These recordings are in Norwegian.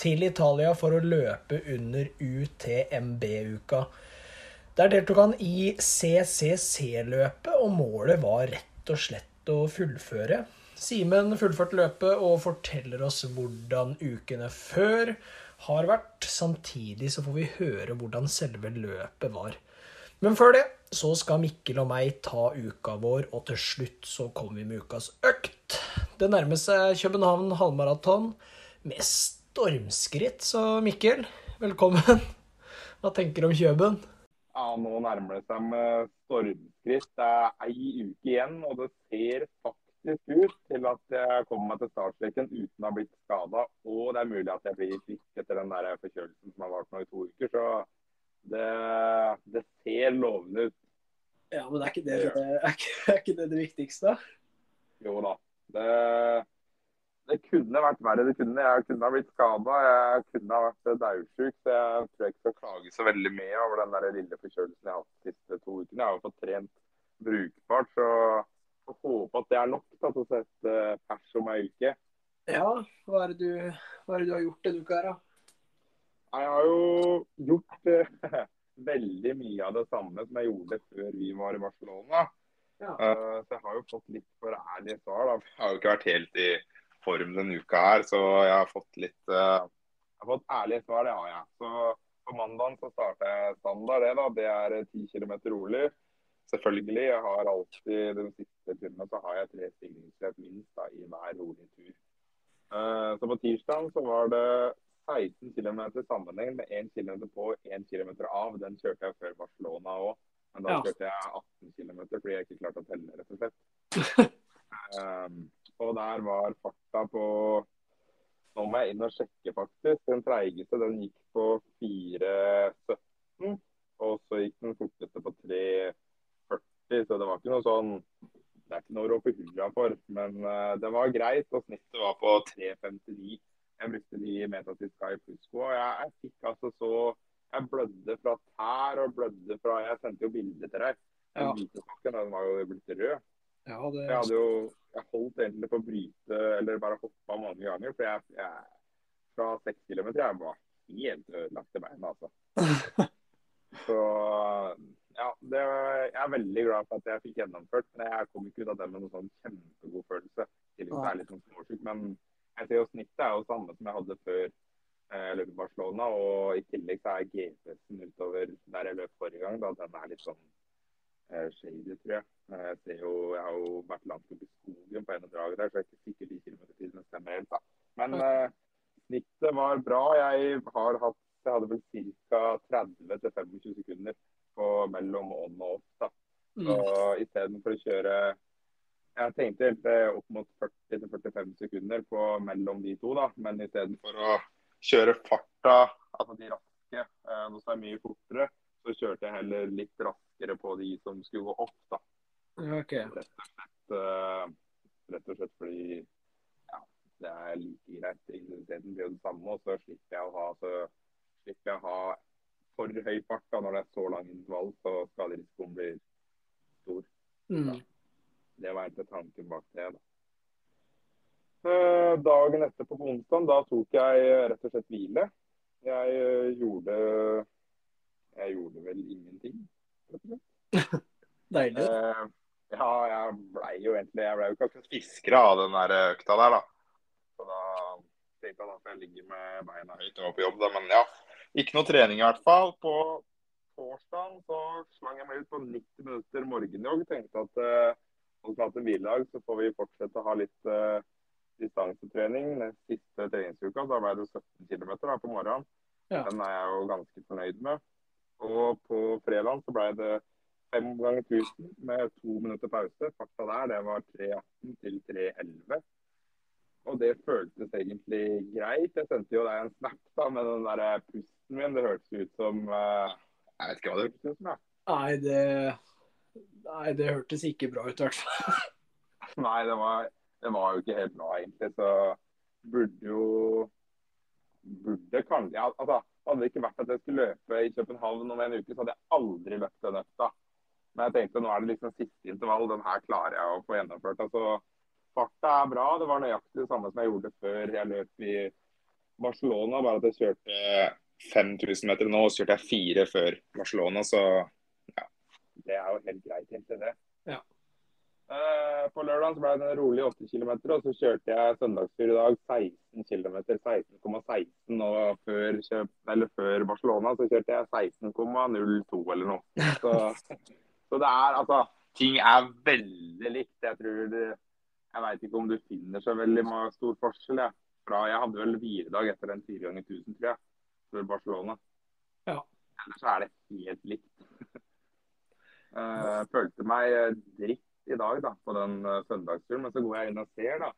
til Italia for å løpe under UTMB-uka. Der deltok han i CCC-løpet, og målet var rett og slett å fullføre. Simen fullførte løpet og forteller oss hvordan ukene før har vært. Samtidig så får vi høre hvordan selve løpet var. Men før det så skal Mikkel og meg ta uka vår, og til slutt så kommer vi med ukas økt. Det nærmer seg København halvmaraton med stormskritt, så Mikkel, velkommen. Hva tenker du om Kjøben? Ja, nå nærmer det seg med stormskritt. Det er ei uke igjen, og det ser faktisk ut til at jeg kommer meg til startstreken uten å ha blitt skada. Og det er mulig at jeg blir frisk etter den der forkjølelsen som har vart nå i to uker. Så det, det ser lovende ut. Ja, men er ikke det det, er ikke, er ikke det, det viktigste? Jo da. Det, det kunne vært verre. Det kunne, jeg kunne ha blitt skada. Jeg kunne ha vært daudsjuk. Så jeg tror jeg ikke skal klage så veldig mye over den der lille forkjølelsen jeg har hatt de siste to ukene. Jeg har jo fått trent brukbart. så jeg håper at det er nok da, til å sette pers om ei uke. Ja, hva er, du, hva er det du har gjort denne uka her, da? Jeg har jo gjort eh, veldig mye av det samme som jeg gjorde før vi var i Barcelona. Ja. Uh, så jeg har jo fått litt for ærlige svar. da. Jeg har jo ikke vært helt i form denne uka her, så jeg har fått litt uh, Jeg har fått ærlige svar, det har jeg. Så på mandagen så starter jeg standard, det da. Det er 10 km rolig selvfølgelig. Jeg har alltid den siste timen så har jeg tre stigningsløp minst da, i hver rolig tur. Uh, så på tirsdag så var det 16 km sammenheng med 1 km på og 1 km av. Den kjørte jeg før Barcelona òg, men da Ja. kjørte jeg 18 km fordi jeg ikke klarte å telle, rett og slett. Um, og der var farta på Nå må jeg inn og sjekke, faktisk. Den treigeste den gikk på 4,17. Og så gikk den forteste på 3,40. Så det var ikke noe sånn Det er ikke noe å rope hurra for. Men uh, det var greit. Og snittet var på 3,59. Jeg brukte de meta til Sky Plusko. Og jeg, jeg fikk altså så Jeg blødde fra tær og blødde fra Jeg sendte jo bilde til deg. Den Ja. hvite sokken den var jo blitt rød. Ja, det Jeg hadde jo jeg holdt egentlig på å bryte, eller bare hoppa mange ganger. For jeg, jeg fra seks kilometer jeg var helt ødelagt i beina, altså. Så ja, det, jeg er veldig glad for at jeg fikk gjennomført. Men jeg kom ikke ut av det med noen sånn kjempegod følelse. Tillegg er litt sånn småsjuk. Men jeg ser jo snittet er jo samme som jeg hadde før jeg løp i Barcelona. Og i tillegg så er GPS-en utover der jeg løp forrige gang, da den er litt sånn shady, tror jeg. Eh, Jeg ser jo, jeg har jo vært langt oppe i skogen på ene draget der, så jeg er ikke sikker de kilometertidene stemmer helt. da. Men eh, snittet var bra. Jeg har hatt jeg hadde vel ca. 30-25 sekunder på mellom ånd og off. da. Så mm. istedenfor å kjøre Jeg tenkte eh, opp mot 40-45 sekunder på mellom de to, da. Men istedenfor å kjøre farta, altså de raske, eh, nå som er mye fortere, så kjørte jeg heller litt raskere på de som skulle gå opp, da. Okay. Rett og slett, eh, rett og slett fordi ja, det er like greit. Intensiteten blir jo det samme, og så slipper jeg å ha, så slipper jeg å ha for høy fart da, når det er så lang intervall, så skaderisikoen blir stor. Mm. Det var egentlig tanken bak det. da. Eh, Dagen etter på onsdag, da tok jeg rett og slett hvile. Jeg eh, gjorde Jeg gjorde vel ingenting. Deilig. Eh, ja, jeg blei jo egentlig Jeg blei jo ikke akkurat fiskere av den der økta der, da. Så da tenkte jeg at jeg ligger med beina høyt og var på jobb, da. Men ja, ikke noe trening i hvert fall. På torsdag så slang jeg meg ut på 90 minutter morgenjogg. Tenkte at eh, nå som vi hviledag, så får vi fortsette å ha litt eh, distansetrening. Den siste treningsuka da ble det 17 km da, på morgenen. Ja. Den er jeg jo ganske fornøyd med. Og på fredag så ble det fem ganger 1000 med to minutter pause. Fakta der det var 3.18 til 3.11. og det føltes egentlig greit. Jeg sendte jo deg en snap da, med den der pusten min. Det hørtes ut som uh, Jeg vet ikke hva det hørtes ut som. Jeg. Nei, det Nei, det hørtes ikke bra ut, i hvert fall. Nei, det var, det var, jo ikke helt bra, egentlig. Så burde jo Burde kanskje ja, altså, Hadde det ikke vært at jeg skulle løpe i København om en uke, så hadde jeg aldri løpt den økta. Men jeg tenkte nå er det liksom siste intervall, den her klarer jeg å få gjennomført. altså farta er bra. Det var nøyaktig det samme som jeg gjorde før jeg løp i Barcelona. Bare at jeg kjørte 5000 meter nå, og så kjørte jeg fire før Barcelona. Så ja, det er jo helt greit egentlig det. Uh, på lørdag ble det en rolig 8 km, og så kjørte jeg søndagstur i dag 16 km. 16,16 og før, eller før Barcelona så kjørte jeg 16,02 eller noe. Så, så det er altså Ting er veldig likt. Jeg tror det jeg veit ikke om du finner så veldig stor forskjell. Jeg, Fra, jeg hadde vel hviledag etter den fire ganger 1000, tror jeg, før Barcelona. Ja. Ellers er det helt likt. Jeg følte meg dritt i dag da, på den eh, søndagsturen, men så går jeg inn og ser. da,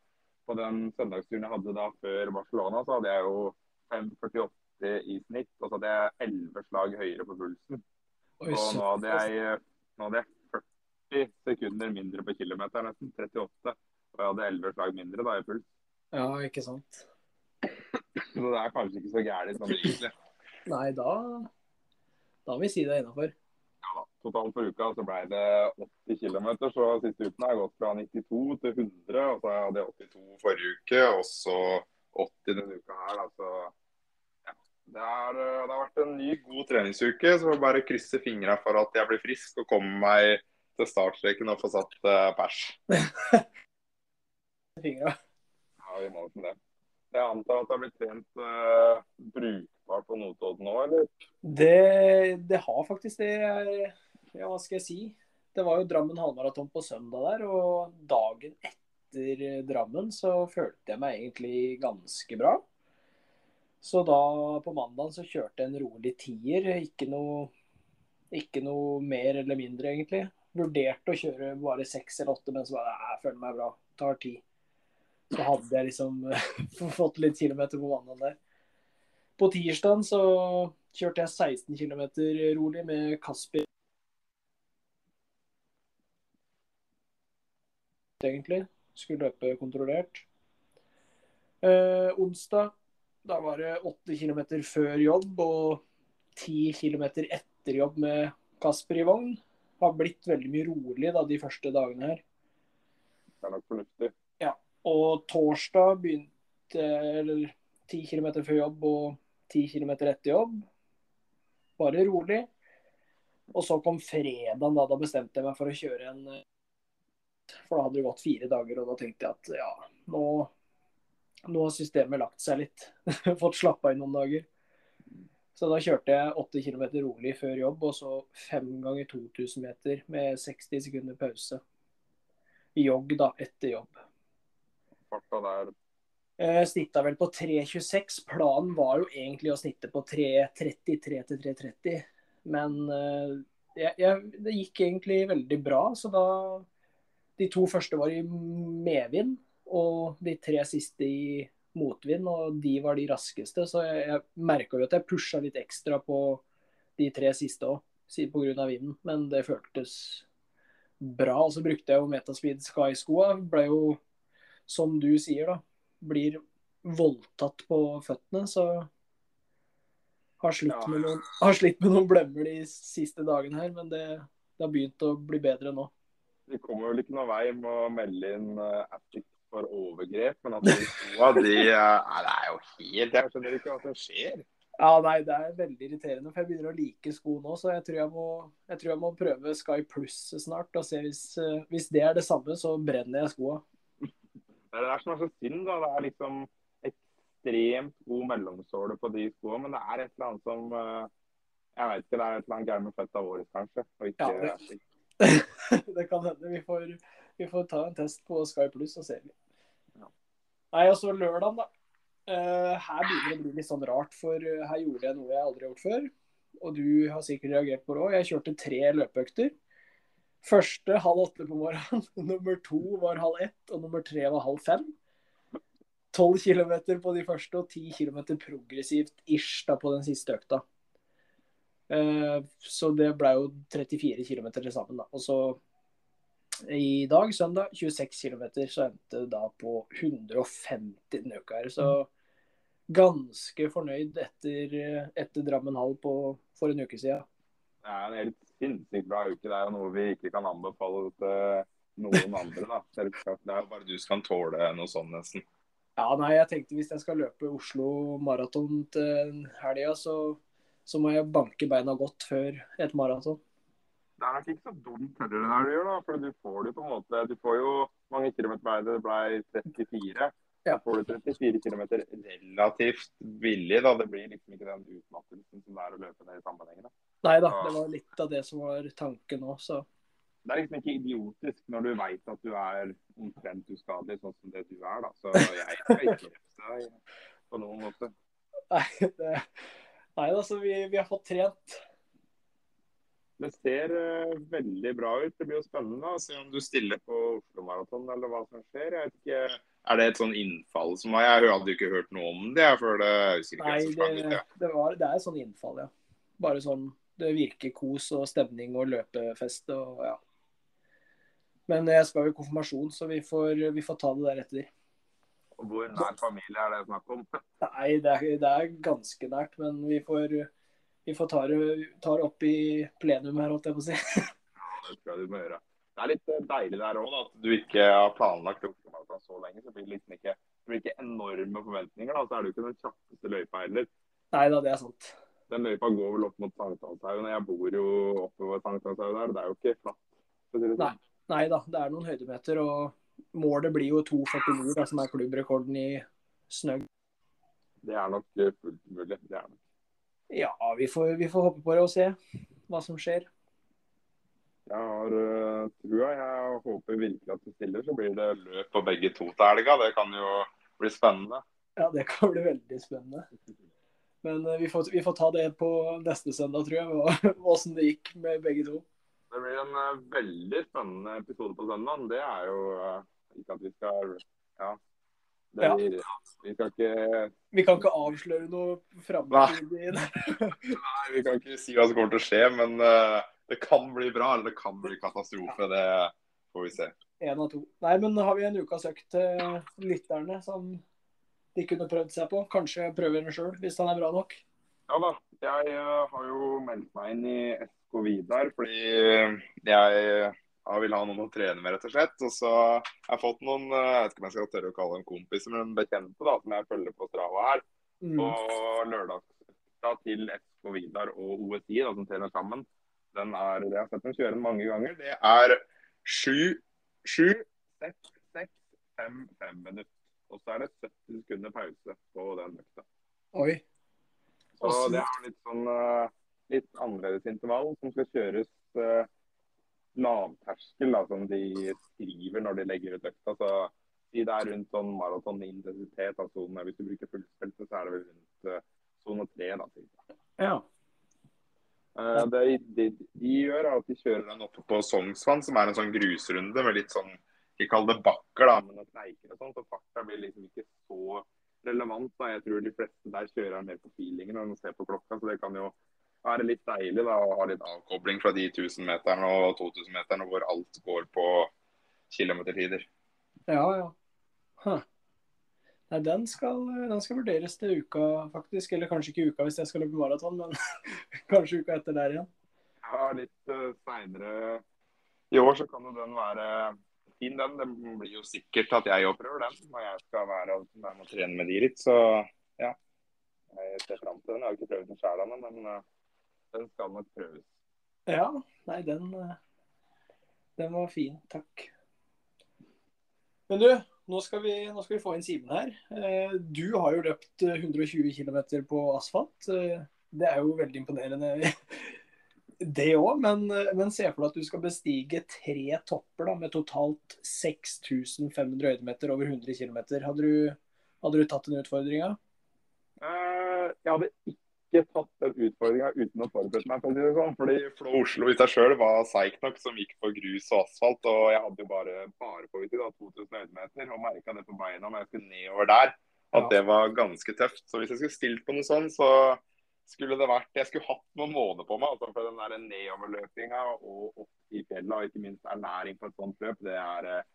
På den søndagsturen jeg hadde da før Barcelona, så hadde jeg jo 5,48 i snitt. Og så hadde jeg 11 slag høyere på pulsen. Oi, og nå hadde, jeg, nå hadde jeg 40 sekunder mindre på kilometer, nesten. 38. Og jeg hadde elleve slag mindre da i puls. Ja, ikke sant. Så det er kanskje ikke så gærent sånn egentlig. Nei, da da vil vi si det er innafor. Totalt for uka så ble det 80 km, så siste uken har jeg gått fra 92 til 100. Og så hadde jeg 82 forrige uke, og så 80 denne uka her. Da, så ja. Det, er, det, har vært en ny, god treningsuke. Så får bare krysse fingra for at jeg blir frisk og kommer meg til startstreken og får satt uh, pers. fingra. Ja, vi må nesten det. Jeg antar at det har blitt trent uh, brukbart på Notodden nå, eller? Det, det, har faktisk det. Ja, hva skal jeg si. Det var jo Drammen halvmaraton på søndag der, og dagen etter Drammen så følte jeg meg egentlig ganske bra. Så da på mandag så kjørte jeg en rolig tier. Ikke noe, ikke noe mer eller mindre, egentlig. Vurderte å kjøre bare seks eller åtte, men så bare jeg føler meg bra. Tar ti så hadde jeg liksom fått litt kilometer på mandag der. På tirsdag så kjørte jeg 16 km rolig med Kasper. Egentlig. Skulle løpe kontrollert. Eh, onsdag da var det 8 km før jobb og 10 km etter jobb med Kasper i vogn. Har blitt veldig mye rolig da, de første dagene her. Det er nok fornuftig. Og torsdag begynte eller 10 km før jobb og 10 km etter jobb. Bare rolig. Og så kom fredagen, da, da bestemte jeg meg for å kjøre en For da hadde det gått fire dager, og da tenkte jeg at ja, nå, nå har systemet lagt seg litt. Fått slappa inn noen dager. Så da kjørte jeg 8 km rolig før jobb, og så 5 ganger 2000 meter med 60 sekunder pause. Jogg da, etter jobb farta der? Eh, snitta vel på 3.26. Planen var jo egentlig å snitte på 3.33 til 3.30. Men eh, jeg, jeg, det gikk egentlig veldig bra. Så da De to første var i medvind, og de tre siste i motvind. Og de var de raskeste. Så jeg, jeg merka jo at jeg pusha litt ekstra på de tre siste òg, pga. vinden. Men det føltes bra. Og så brukte jeg jo Metaspeed Sky-skoa. Ble jo som du sier, da, blir voldtatt på føttene, så har slitt, ja. med, noen, har slitt med noen blemmer de siste dagene her, men det, det, har begynt å bli bedre nå. Det kommer vel ikke noen vei med å melde inn uh, Attic for overgrep, men at de to av de uh, Det er jo helt Jeg skjønner ikke hva som skjer. Ja, nei, Det er veldig irriterende, for jeg begynner å like sko nå. Så jeg tror jeg må, jeg tror jeg må prøve Sky Plus snart. og se hvis, uh, hvis det er det samme, så brenner jeg skoa. Det er det som er så synd. da. Det er liksom ekstremt god mellomsåle på de skoene, men det er et eller annet som Jeg vet ikke, det er et eller annet gærent med føtta våre, kanskje. Og Ikke, ja, det, det, kan hende. Vi får, vi får, ta en test på Sky pluss og se. Ja. Nei, og så lørdag, da. Uh, her begynner det å bli litt sånn rart, for uh, her gjorde jeg noe jeg aldri har gjort før. Og du har sikkert reagert på det òg. Jeg kjørte tre løpeøkter. Første halv åtte på morgenen, nummer to var halv ett, og nummer tre var halv fem. 12 km på de første og 10 km progressivt ish da på den siste økta. Eh, så det ble jo 34 km til sammen, da. Og så i dag, søndag, 26 km, så endte det da på 150 den uka her. Så ganske fornøyd etter, etter Drammen hall på, for en uke siden. Det er en helt sinnssykt bra uke. Det er jo noe vi ikke kan anbefale til noen andre. da. Selvsagt. Det er jo bare du som kan tåle noe sånn, nesten. Ja, nei, jeg tenkte hvis jeg skal løpe Oslo maraton til helga, så, så må jeg banke beina godt før et maraton. Det er nok ikke så dumt heller det der du gjør, da. For du får det på en måte Du får jo mange kilometer vei det? Ble 34. Ja. Da får du 34 km relativt billig. da. Det blir liksom ikke den utmattelsen som det er å løpe ned i sammenhengen. Nei da, det var litt av det som var tanken òg, så Det er liksom ikke idiotisk når du veit at du er omtrent uskadelig, sånn som det du er. da. Så jeg skal ikke refse deg på noen måte. Nei, det, nei da, så vi, vi har fått trent. Det ser uh, veldig bra ut. Det blir jo spennende å se om du stiller på Oslo Maraton eller hva som skjer. Ikke, Er det et sånn innfall som var? Jeg hadde jo ikke hørt noe om det. før det Nei, det, det, var, det er et sånn innfall, ja. Bare sånn Det virker kos og stemning og løpefest og ja. Men jeg skal jo i konfirmasjon, så vi får, vi får ta det deretter. Og Hvor nær familie er det snakk om? Nei, det er, det er ganske nært, men vi får, vi får ta, det, det opp i plenum her, holdt jeg på å si. Det tror jeg du må gjøre. Det er litt eh, deilig der òg, at du ikke har planlagt Oslo Maraton så lenge. Så blir det liksom ikke, det blir ikke enorme forventninger. da, Så er det jo ikke den kjappeste løypa heller. Nei da, det er sant. Den løypa går vel opp mot Sankthanshaugen. Jeg bor jo oppover Sankthanshaugen der. og Det er jo ikke flatt. det sånn. Nei da, det er noen høydemeter, og målet blir jo 2,49, da, som er klubbrekorden i snøgg. Det er nok eh, fullt mulig. Det er nok. Ja, vi får, vi får håpe på det og se hva som skjer. Jeg har uh, trua. Jeg håper virkelig at du stiller, så blir det løp på begge to til helga. Det kan jo bli spennende. Ja, det kan bli veldig spennende. Men eh, vi får, vi får ta det på neste søndag, tror jeg, åssen det gikk med begge to. Det blir en eh, veldig spennende episode på søndag. Det er jo eh, ikke at vi skal Ja. Det Ja. Vi skal ikke Vi kan ikke avsløre noe framtid i det. Nei, vi kan ikke si hva som kommer til å skje, men uh, det kan bli bra, eller det kan bli katastrofe. Det får vi se. En av to. Nei, men har vi en ukas økt til lytterne som de kunne prøvd seg på? Kanskje prøver den sjøl, hvis han er bra nok. Ja da. Jeg uh, har jo meldt meg inn i SK Vidar fordi jeg jeg vil ha noen å trene med, rett og slett. Og så har jeg fått noen eh, jeg vet ikke om jeg skal tørre å kalle dem kompiser, men bekjente da, som jeg følger på Strava her. Mm. Og da, til FK Vidar og OSI, da, som trener sammen, den er, jeg har sett dem kjøre mange ganger. Det er sju, sju, seks, seks, fem, fem minutter. Og så er det 70 sekunder pause på den økta. Oi. Så det er litt sånn eh, litt annerledes intervall som skal kjøres eh, lavterskel, da, som de skriver når de legger ut økta. Så de det er rundt sånn maratonintensitet av sonene. Hvis du bruker fullspilte, så er det vel rundt eh, sone tre. da. Ja. Uh, det de, de gjør, er at de kjører den oppe på Sognsvann, som er en sånn grusrunde med litt sånn Ikke kall det bakker, da, men kneiker og sånn. Så farta blir liksom ikke så relevant. da. Jeg tror de fleste der kjører mer på feelingen enn å se på klokka. Så det kan jo være litt deilig da, å ha litt avkobling fra de 1000-meterne og 2000-meterne hvor alt går på kilometertider. Ja, ja. Huh. Nei, den skal, den skal vurderes til uka, faktisk. Eller kanskje ikke uka hvis jeg skal løpe maraton, men kanskje uka etter der igjen. Ja, litt uh, seinere i år så kan jo den være fin, den. Det blir jo sikkert at jeg òg prøver den når jeg skal være være med og trene med de litt. Så ja. Jeg ser fram til den. Jeg har ikke prøvd den sjæl ennå, men uh, den skal nok prøves. Ja, nei, den, eh, den var fin. Takk. Men du, nå skal vi, nå skal vi få inn Simen her. Eh, Du har jo løpt eh, 120 km på asfalt. Eh, Det er jo veldig imponerende, det òg. Men, eh, men se for deg at du skal bestige tre topper da, med totalt 6500 høydemeter over 100 km. Hadde du, hadde du tatt den utfordringa? Eh, jeg hadde ikke ikke tatt den utfordringa uten å forberede meg. for det sånn. Fordi Flå Oslo i seg sjøl var seigt nok, som gikk for grus og asfalt. Og jeg hadde jo bare, bare på da, 2000 høydemeter og merka det på beina når jeg skulle nedover der, at det var ganske tøft. Så hvis jeg skulle stilt på noe sånn, så skulle det vært Jeg skulle hatt noen måneder på meg. altså For den der nedoverløpinga og opp i fjellet, og ikke minst ernæring på et sånt løp, det er, eh,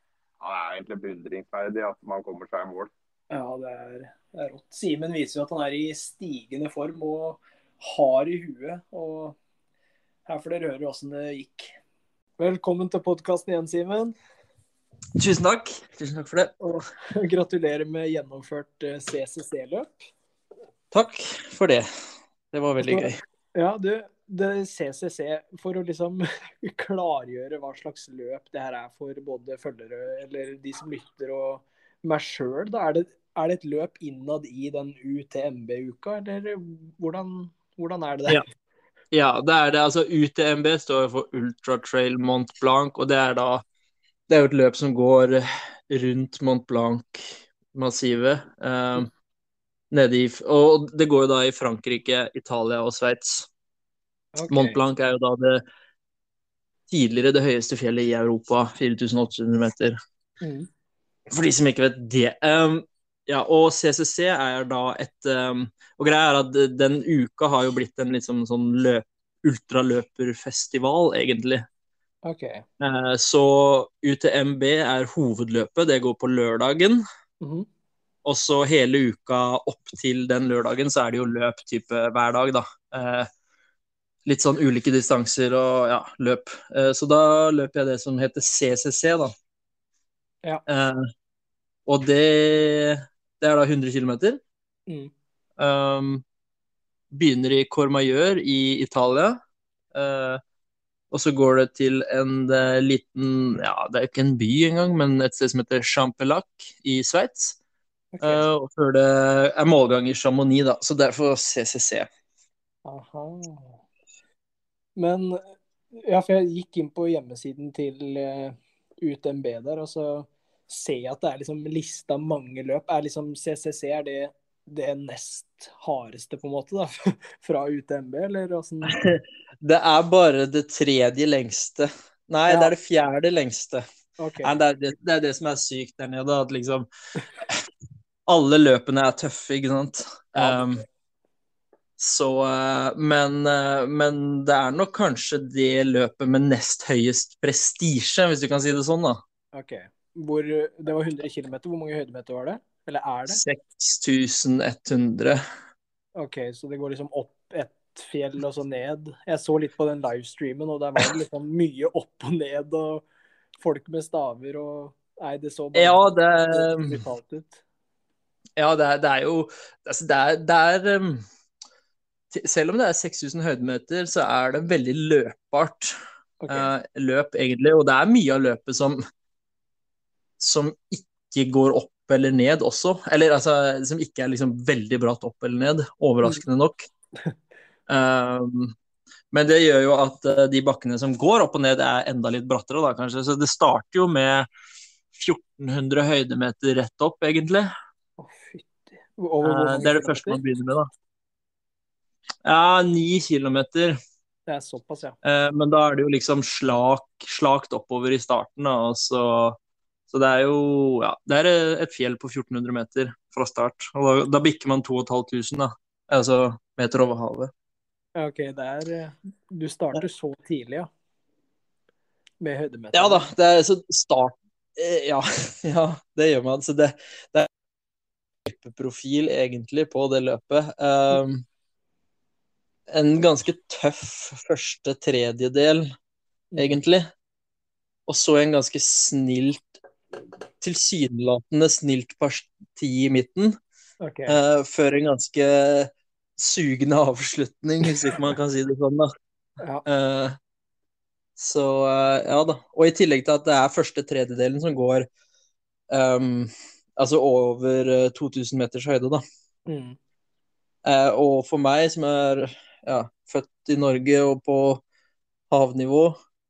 ja, det er egentlig beundringsverdig at man kommer seg i mål. Ja, det er, det er rått. Simen viser jo at han er i stigende form og hard i huet. Og her får dere høre åssen det gikk. Velkommen til podkasten igjen, Simen. Tusen takk. Tusen takk for det. Og gratulerer med gjennomført eh, CCC-løp. Takk for det. Det var veldig gøy. Ja, du, det CCC, for å liksom klargjøre hva slags løp det her er for både følgere, eller de som lytter, og meg sjøl, da er det, er det et løp innad i den UTMB-uka, eller hvordan, hvordan er det det? Ja. Ja, det er det. Altså UTMB står for Ultra Trail Mont Blanc, og det er da Det er jo et løp som går rundt Mont Blanc-massivet. Eh, nede i Og det går jo da i Frankrike, Italia og Sveits. Okay. Mont Blanc er jo da det tidligere det høyeste fjellet i Europa, 4800 meter. Mm. For de som ikke vet det. Um, ja, og CCC er da et um, Og greia er at den uka har jo blitt en liksom sånn løp, ultraløperfestival, egentlig. OK. Eh, så UTMB er hovedløpet, det går på lørdagen. Mhm. Og så hele uka opp til den lørdagen så er det jo løp type hver dag, da. Eh, litt sånn ulike distanser og ja, løp. Eh, så da løper jeg det som heter CCC, da. Ja. Eh, og det, det er da 100 km. Mm. Um, begynner i Cormayeur i Italia. Uh, og så går det til en uh, liten Ja, det er ikke en by engang, men et sted som heter Champelac i Sveits. Okay. Uh, og før det er målgang i Chamonix, da. Så derfor CCC. Aha. Men Ja, for jeg gikk inn på hjemmesiden til UTMB der, og så jeg at det er liksom lista mange løp. Er liksom CCC er det det nest hardeste, på en måte, da? Fra UTMB, eller åssen? Det er bare det tredje lengste. Nei, Ja. det er det fjerde lengste. Okay. Nei, det, er det, det er det som er sykt der nede, at liksom Alle løpene er tøffe, ikke sant? Ja. Um, så eh, men, eh, men det er nok kanskje det løpet med nest høyest prestisje, hvis du kan si det sånn, da. ok. Hvor, det var 100 km. Hvor mange høydemeter var det? Eller er det? 6100. OK, så det går liksom opp et fjell og så ned. Jeg så litt på den livestreamen, og der var det liksom mye opp og ned, og folk med staver og Nei, det så bare Ja, det er brutalt ut. Ja, det er, det er jo altså det er, det er um, Selv om det er 6000 høydemeter, så er det veldig løpbart Okay. Uh, løp, egentlig. Og det er mye av løpet som som ikke går opp eller ned også. Eller altså som ikke er liksom veldig bratt opp eller ned, overraskende nok. Um, men det gjør jo at eh, de bakkene som går opp og ned, er enda litt brattere, da kanskje. Så det starter jo med 1400 høydemeter rett opp, egentlig. Å, fytti. Eh, Det er det første man begynner med, da. Ja, ni kilometer. Det er såpass, ja. Eh, Men da er det jo liksom slak, slakt oppover i starten, da. Og så, så det er jo ja, det er et fjell på 1400 meter fra start. Og da, da bikker man 2500, da. Altså meter over havet. OK, det er eh, Du starter så tidlig, ja. Med høydemeter. Ja da, det er så start eh, Ja, ja det gjør man. Så det, det er løpeprofil egentlig på det løpet. Um, en ganske tøff første tredjedel, Mm. egentlig. Og så en ganske snilt, tilsynelatende snilt parti i midten. Okay. Uh, før en ganske sugende avslutning, hvis ikke man kan si det sånn, da. Ja. Uh, så uh, ja da. Og i tillegg til at det er første tredjedelen som går um, altså over eh, 2000 meters høyde, da. Mm. Og for meg som er ja, født i Norge og på havnivå,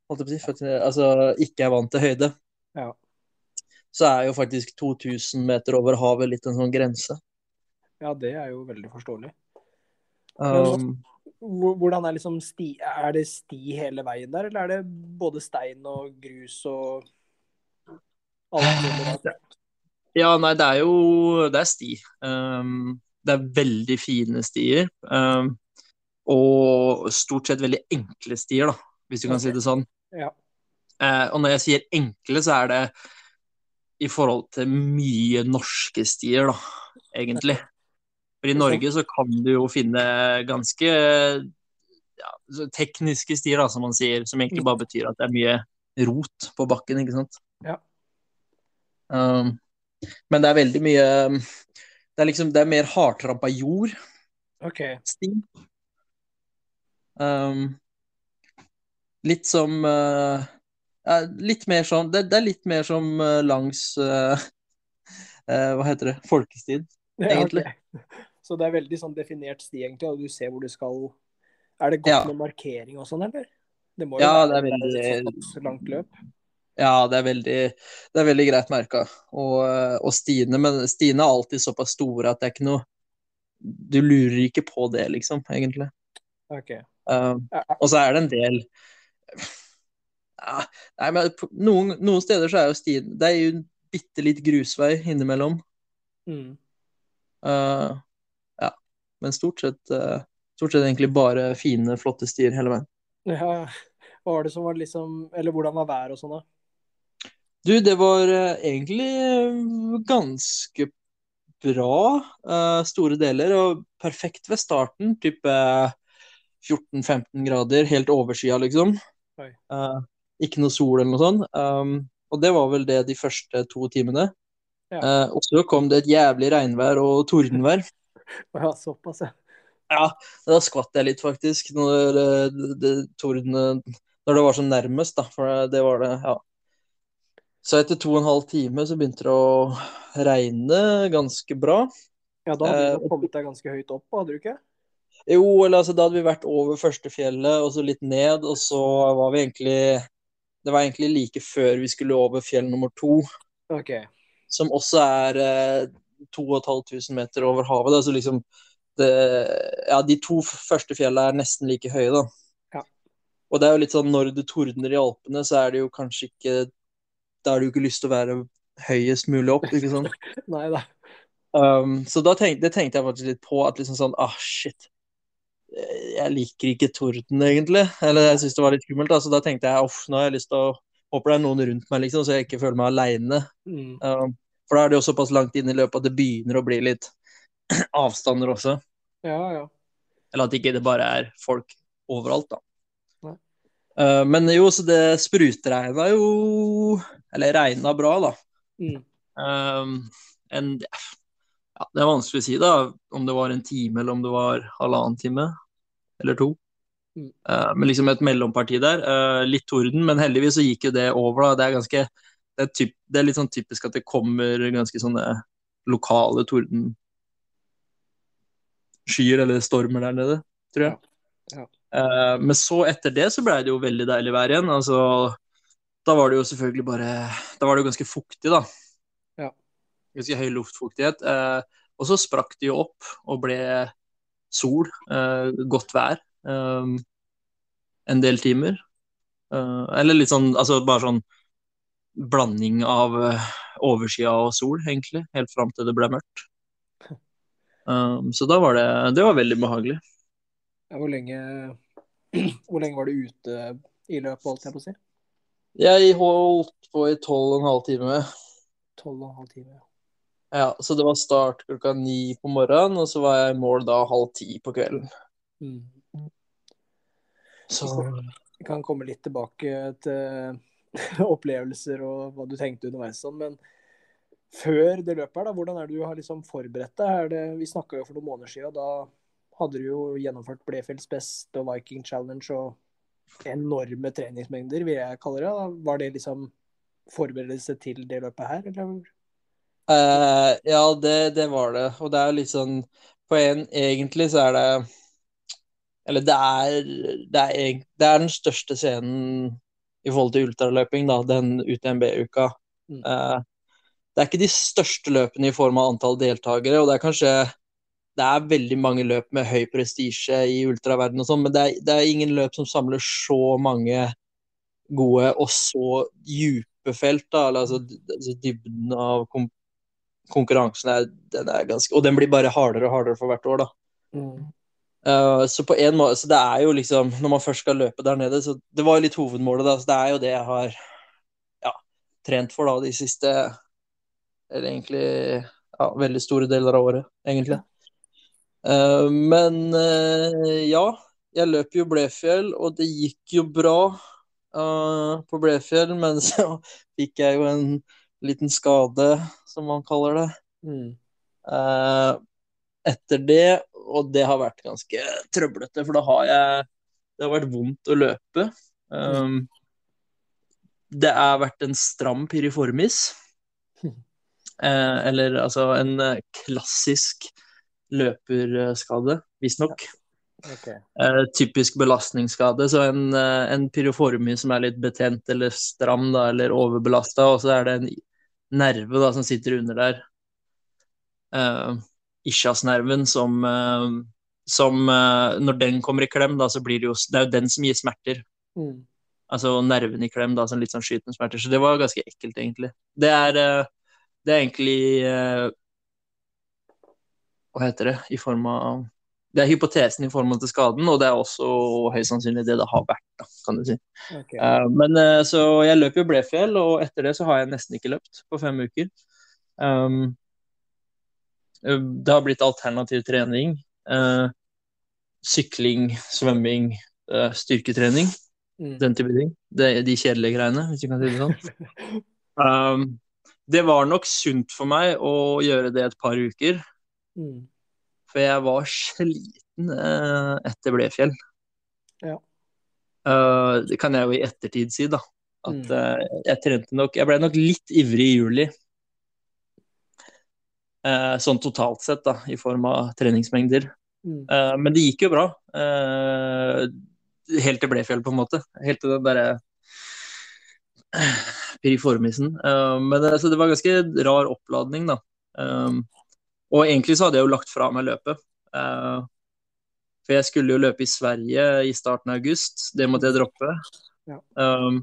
holdt jeg på å si, født, altså ikke er vant til høyde, Ja. Så er jo faktisk 2000 meter over havet litt en sånn grense. ja, det er jo veldig forståelig. Um, Hvor- Hvordan er liksom sti Er det sti hele veien der, eller er det både stein og grus og alt ja, nei, det er jo Det er sti. Um, det er veldig fine stier. Um, og stort sett veldig enkle stier, da, hvis du kan si det sånn. Ja. Uh, og når jeg sier enkle, så er det i forhold til mye norske stier, da, egentlig. For i Norge så kan du jo finne ganske ja, tekniske stier, da, som man sier, som egentlig bare betyr at det er mye rot på bakken, ikke sant. Ja. Um, men det er veldig mye Det er liksom, det er mer hardtrampa jord, OK. sti. Um, litt som eh, ja, Litt mer sånn det, det er litt mer som eh, langs uh, uh, Hva heter det? Folkestien. Ja, Egentlig. Okay. Så det er veldig sånn definert sti, egentlig, og du ser hvor du skal Er det godt Ja. med markering og sånn, eller? Det må jo Ja, være det er veldig- et langt løp. Ja, det er veldig, det er veldig greit merka. Og, og stiene, men stiene er alltid såpass store at det er ikke noe Du lurer ikke på det, liksom, egentlig. OK. Uh, og så er det en del ja, Nei, men noen, noen steder så er jo stien Det er jo en bitte litt grusvei innimellom. mm. Uh, ja. Men stort sett, uh, stort sett egentlig bare fine, flotte stier hele veien. ja. Hva var det som var liksom Eller hvordan var været og sånn, da? Du, det var uh, egentlig ganske bra store deler, og perfekt ved starten. Type 14-15 grader, helt overskya, liksom. Uh, ikke noe sol eller noe sånt. Um, og det var vel det de første to timene. Ja. Uh, og så kom det et jævlig regnvær og tordenvær. Ja, såpass, ja. Ja, da skvatt jeg litt, faktisk, når eh, det, det, tordene Når det var så nærmest, da. For det, var det, ja. Så etter to og en halv time så begynte det å regne ganske bra. Ja, Da hadde Eh, du kommet deg ganske høyt opp, hadde du ikke? Jo, eller altså, da hadde vi vært over første fjellet, og så litt ned, og så var vi egentlig Det var egentlig like før vi skulle over fjell nummer to, Okay. som også er eh, 2500 meter over havet. Da. Så liksom det, Ja, de to første fjellene er nesten like høye, da. Ja. Og det er jo litt sånn når det tordner i Alpene, så er det jo kanskje ikke Da har du ikke lyst til å være høyest mulig opp, ikke sant? Nei da. Um, så da tenk, det tenkte jeg faktisk litt på, at liksom sånn Ah, shit. Jeg liker ikke torden, egentlig. Eller jeg syns det var litt skummelt. Da. Så da tenkte jeg uff, nå har jeg lyst til å Håper det er noen rundt meg, liksom, så jeg ikke føler meg aleine. Mm. Um, for da er det jo såpass langt inn i løpet at det begynner å bli litt avstander også. Ja, ja. Eller at ikke det bare er folk overalt, da. Uh, men jo, så det sprutregna jo Eller regna bra, da. Mm. Um, en, ja, det er vanskelig å si, da, om det var en time eller om det var halvannen time eller to. Mm. Uh, men liksom et mellomparti der. Uh, litt torden, men heldigvis så gikk jo det over. da, Det er ganske det er, typ, det er litt sånn typisk at det kommer ganske sånne lokale tordenskyer eller stormer der nede, tror jeg. Ja. Eh, men så etter det så ble det jo veldig deilig vær igjen. Altså, da var det jo selvfølgelig bare Da var det jo ganske fuktig, da. Ja. Ganske høy luftfuktighet. Eh, og så sprakk det jo opp og ble sol, eh, godt vær, eh, en del timer. Eh, eller litt sånn Altså bare sånn blanding av oversida overskya og sol, egentlig, helt fram til det ble mørkt. Um, så da var det Det var veldig behagelig. Ja, Hvor lenge Hvor lenge var du ute i løpet, holdt jeg på å si? Jeg holdt på i tolv og en halv time. Tolv og en halv time. ja. Ja, så det var start klokka ni på morgenen, og så var jeg i mål da halv ti på kvelden. Mm. Så Vi kan komme litt tilbake til opplevelser og hva du tenkte underveis, sånn, men før det løpet her, da, hvordan er det du har liksom forberedt deg? Det, vi snakka jo for noen måneder siden, da hadde du jo gjennomført Blefjells Best og Viking Challenge og enorme treningsmengder, vil jeg kalle det. Da. Var det liksom forberedelse til det løpet her, eller? Eh, Ja, det, det var det. Og det er litt sånn På en egentlig så er det Eller det er, det er, det er den største scenen i forhold til ultraløping, da, den UTMB-uka. Mm. Uh, det er ikke de største løpene i form av antall deltakere, og det er kanskje det er veldig mange løp med høy prestisje i ultraverden og sånn, men det er, det er ingen løp som samler så mange gode og så dype felt, da. Eller, altså, altså dybden av kom konkurransen er, den er ganske Og den blir bare hardere og hardere for hvert år, da. Mm. Uh, så på en måte, så det er jo liksom Når man først skal løpe der nede, så det var jo litt hovedmålet, da. Så det er jo det jeg har ja, trent for da de siste Eller egentlig ja, veldig store deler av året, egentlig. Uh, men uh, ja, jeg løp jo Blefjell, og det gikk jo bra på Blefjell, men så fikk jeg jo en liten skade, som man kaller det Mm. eh, etter det, og det har vært ganske trøblete, for da har jeg Det har vært vondt å løpe. Um, det har vært en stram piriformis. Eh, eller altså en eh, klassisk løperskade, visstnok. Okay. Eh, typisk belastningsskade. Så en, eh, en piriformis som er litt betent eller stram da, eller overbelasta, og så er det en nerve da, som sitter under der. Eh, ischiasnerven som, uh, som uh, Når den kommer i klem, da, så blir det jo Det er jo den som gir smerter. Mm. Altså nerven i klem, da, som litt sånn skytende smerter. Så det var ganske ekkelt, egentlig. Det er, uh, det er egentlig Hva heter det? I form av Det er hypotesen i forhold til skaden, og det er også høyst sannsynlig det det har vært, da, kan du si. Okay. Uh, men uh, så jeg løp jo Blefjell, og etter det så har jeg nesten ikke løpt på fem uker. Um, eh, det har blitt alternativ trening. Uh, sykling, svømming, styrketrening. Mm. Den type ting. Det, de kjedelige greiene, hvis du kan si det sånn. Um, det var nok sunt for meg å gjøre det et par uker, Mm. For jeg var sliten eh, etter Blefjell. Ja. Eh, det kan jeg jo i ettertid si, da. At Mm. eh, jeg trente nok Jeg ble nok litt ivrig i juli. Sånn totalt sett, da, i form av treningsmengder. Mm. Men det gikk jo bra. Helt til Blefjell, på en måte. Helt til den derre piriformisen. Men det, så det var ganske rar oppladning, da. Um, og egentlig så hadde jeg jo lagt fra meg løpet. Uh, for jeg skulle jo løpe i Sverige i starten av august. Det måtte jeg droppe. Ja. Um,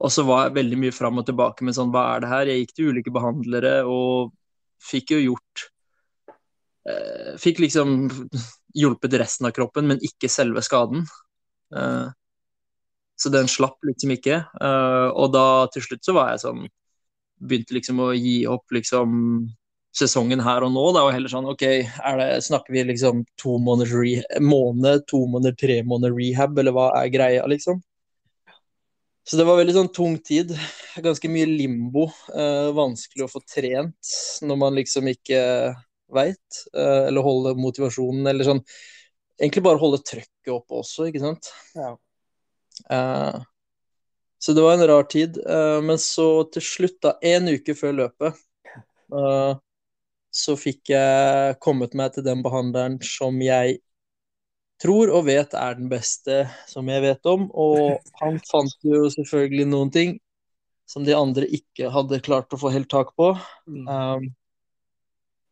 og så var jeg veldig mye fram og tilbake med sånn, hva er det her? Jeg gikk til ulike behandlere og fikk jo gjort uh, Fikk liksom hjulpet resten av kroppen, men ikke selve skaden. Uh, så den slapp liksom ikke. Og da til slutt så var jeg sånn Begynte liksom å gi opp liksom sesongen her og nå, Det er jo heller sånn OK, det, snakker vi liksom to måneders re måned, to måneder, tre måneder rehab, eller hva er greia, liksom? Så det var veldig sånn tung tid. Ganske mye limbo. Eh, vanskelig å få trent når man liksom ikke veit, eh, eller holde motivasjonen, eller sånn Egentlig bare holde trøkket oppe også, ikke sant? Ja. Eh, så det var en rar tid. eh, men så til slutt, da, en uke før løpet, eh, så fikk jeg kommet meg til den behandleren som jeg tror og vet er den beste som jeg vet om. Og han fant jo selvfølgelig noen ting som de andre ikke hadde klart å få helt tak på. Mm. Um,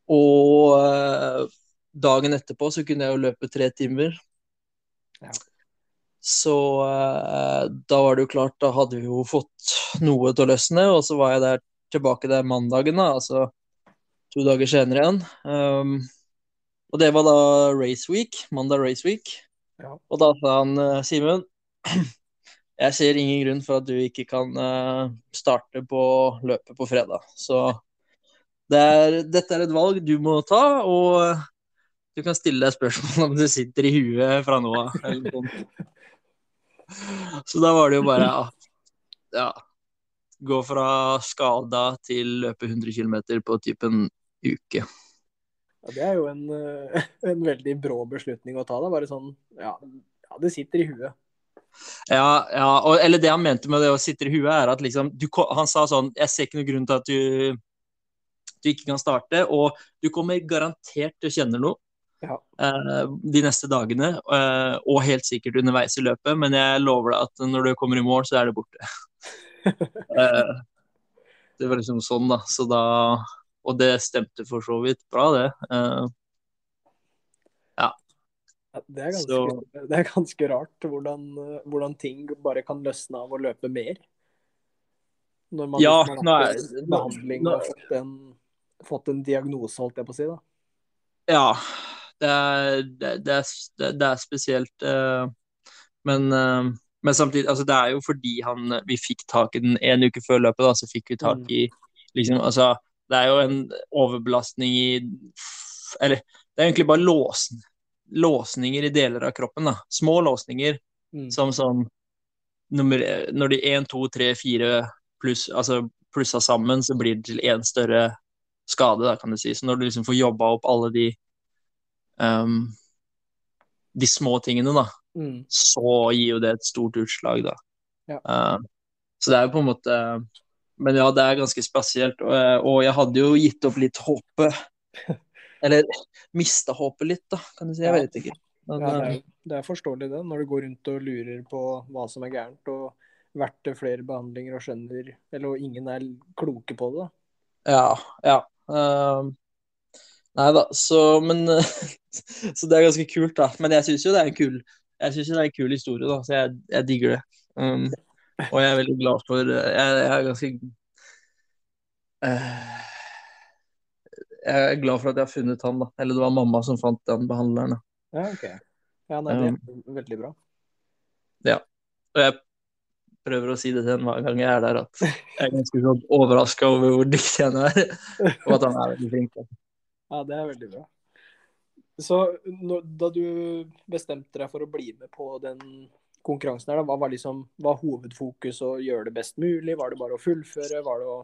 og eh, dagen etterpå så kunne jeg jo løpe tre timer. Ja. Så uh, da var det jo klart, da hadde vi jo fått noe til å løsne, og så var jeg der tilbake der mandagen, da, altså to dager senere igjen. Um, og det var da race week, mandag race week. Ja. Og da sa han eh, Simen, jeg ser ingen grunn for at du ikke kan eh, starte på løpet på fredag. Så det er, dette er et valg du må ta, og eh, du kan stille deg spørsmål om det sitter i huet fra nå av. Så da var det jo bare ja Gå fra skada til løpe 100 km på typen uke. Ja, det er jo en, eh, en veldig brå beslutning å ta. Da. Bare sånn ja, ja, det sitter i huet. Ja, ja og, eller det han mente med det å sitte i huet, er at liksom du, Han sa sånn Jeg ser ikke noen grunn til at du, du ikke kan starte, og du kommer garantert til å kjenne noe Ja. eh, de neste dagene, eh, og helt sikkert underveis i løpet, men jeg lover deg at når du kommer i mål, så er det borte. eh, det var liksom sånn, da. Så da Og det stemte for så vidt bra, det. ja Det er ganske, Så- det er ganske rart hvordan, hvordan ting bare kan løsne av å løpe mer. Når man Ja, liksom har hatt en behandling nå- og fått en, fått en diagnose, holdt jeg på å si. da. Ja, det er, det, det er, er spesielt. Uh, men, eh, men samtidig, altså det er jo fordi han, vi fikk tak i den en uke før løpet, da, så fikk vi tak Mm. i liksom, altså, Det er jo en overbelastning i Eller det er egentlig bare lås, låsninger i deler av kroppen. da, Små låsninger Mm. som sånn nummer, Når de én, to, tre, fire pluss, altså plussa sammen, så blir det til én større skade, da, kan du si. Så når du liksom får jobba opp alle de um, de små tingene, da, Mm. så gir jo det et stort utslag, da. Ja. Uh, så det er jo på en måte Men ja, det er ganske spesielt. Og, eh, og jeg hadde jo gitt opp litt håpet. Eller mista håpet litt, da, kan du si. Jeg Ja. vet ikke. Men, Ja, det, eh, er, det er forståelig det, når du går rundt og lurer på hva som er gærent, og vært til flere behandlinger og skjønner Eller og ingen er kloke på det. da. Ja, ja. Uh, nei da, så Men Så det er ganske kult, da. Men jeg syns jo det er en kul Jeg synes det er en kul historie, da, så jeg, jeg digger det. Um, og jeg er veldig glad for Jeg, jeg er ganske uh, Jeg er glad for at jeg har funnet han, da. Eller det var mamma som fant den behandleren. da. Ja, ok. Ja, nei, det er veldig bra. Ja. Og jeg prøver å si det til henne hver gang jeg er der, at jeg er ganske sånn overraska over hvor dyktig han er, og at han er veldig flink. da. Ja, det er veldig bra. Så når, da du bestemte deg for å bli med på den konkurransen her, da, hva var liksom var hovedfokus å gjøre det best mulig? Var det bare å fullføre? Var det å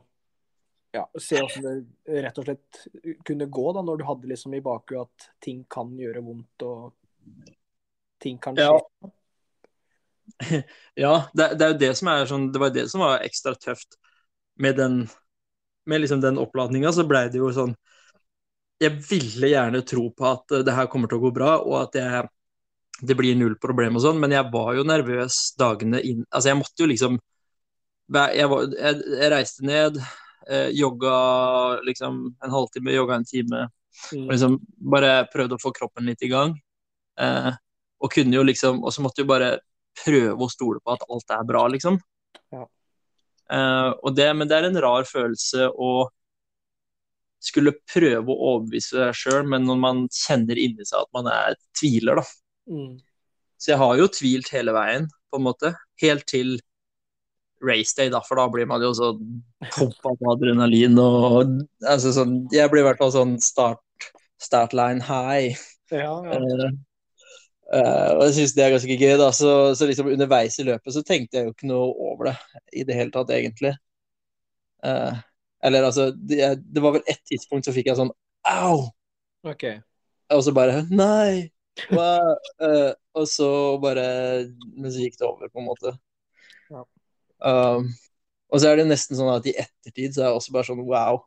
ja, se hvordan det rett og slett kunne gå, da, når du hadde liksom i bakhuet at ting kan gjøre vondt og ting kan skje? Ja. Ja, det, det er jo det som er sånn Det var det som var ekstra tøft med den Med liksom den oppladninga, så blei det jo sånn Jeg ville gjerne tro på at eh, det her kommer til å gå bra, og at jeg, det blir null problem og sånn, men jeg var jo nervøs dagene inn Altså, jeg måtte jo liksom Jeg, var, jeg, jeg reiste ned, eh, jogga liksom en halvtime, jogga en time, Mm. liksom bare prøvde å få kroppen litt i gang. Eh, og kunne jo liksom Og så måtte jo bare prøve å stole på at alt er bra, liksom. Ja. Eh, og det, men det er en rar følelse å skulle prøve å overbevise seg sjøl, men når man kjenner inni seg at man er tviler, da. Mm. Så jeg har jo tvilt hele veien, på en måte. Helt til race day, da, for da blir man jo så pumpa på adrenalin og altså sånn Jeg blir i hvert fall sånn start, start line high. Ja, ja. Uh, og jeg syns det er ganske gøy, da. Så, så liksom underveis i løpet så tenkte jeg jo ikke noe over det i det hele tatt, egentlig. Eh, eller altså det, det var vel ett tidspunkt så fikk jeg sånn au! Okay. Og så bare Nei! Eh, og så bare Men så gikk det over, på en måte. Ja. Um, og så er det nesten sånn at i ettertid så er jeg også bare sånn wow.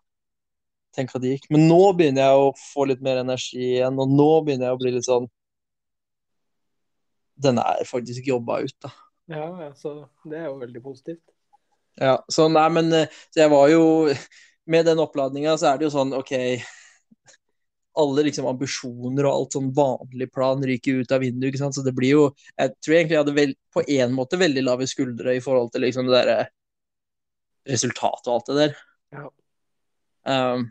Tenk at det gikk. Men nå begynner jeg å få litt mer energi igjen, og nå begynner jeg å bli litt sånn Den er faktisk jobba ut, da. Ja, ja, så det er jo veldig positivt. Ja, så nei, men eh, så jeg var jo Med den oppladninga så er det jo sånn OK Alle liksom ambisjoner og alt sånn vanlig plan ryker ut av vinduet, ikke sant. Så det blir jo Jeg tror egentlig jeg hadde vel, på en måte veldig lave skuldre i forhold til liksom det derre resultatet og alt det der. Ja. Um,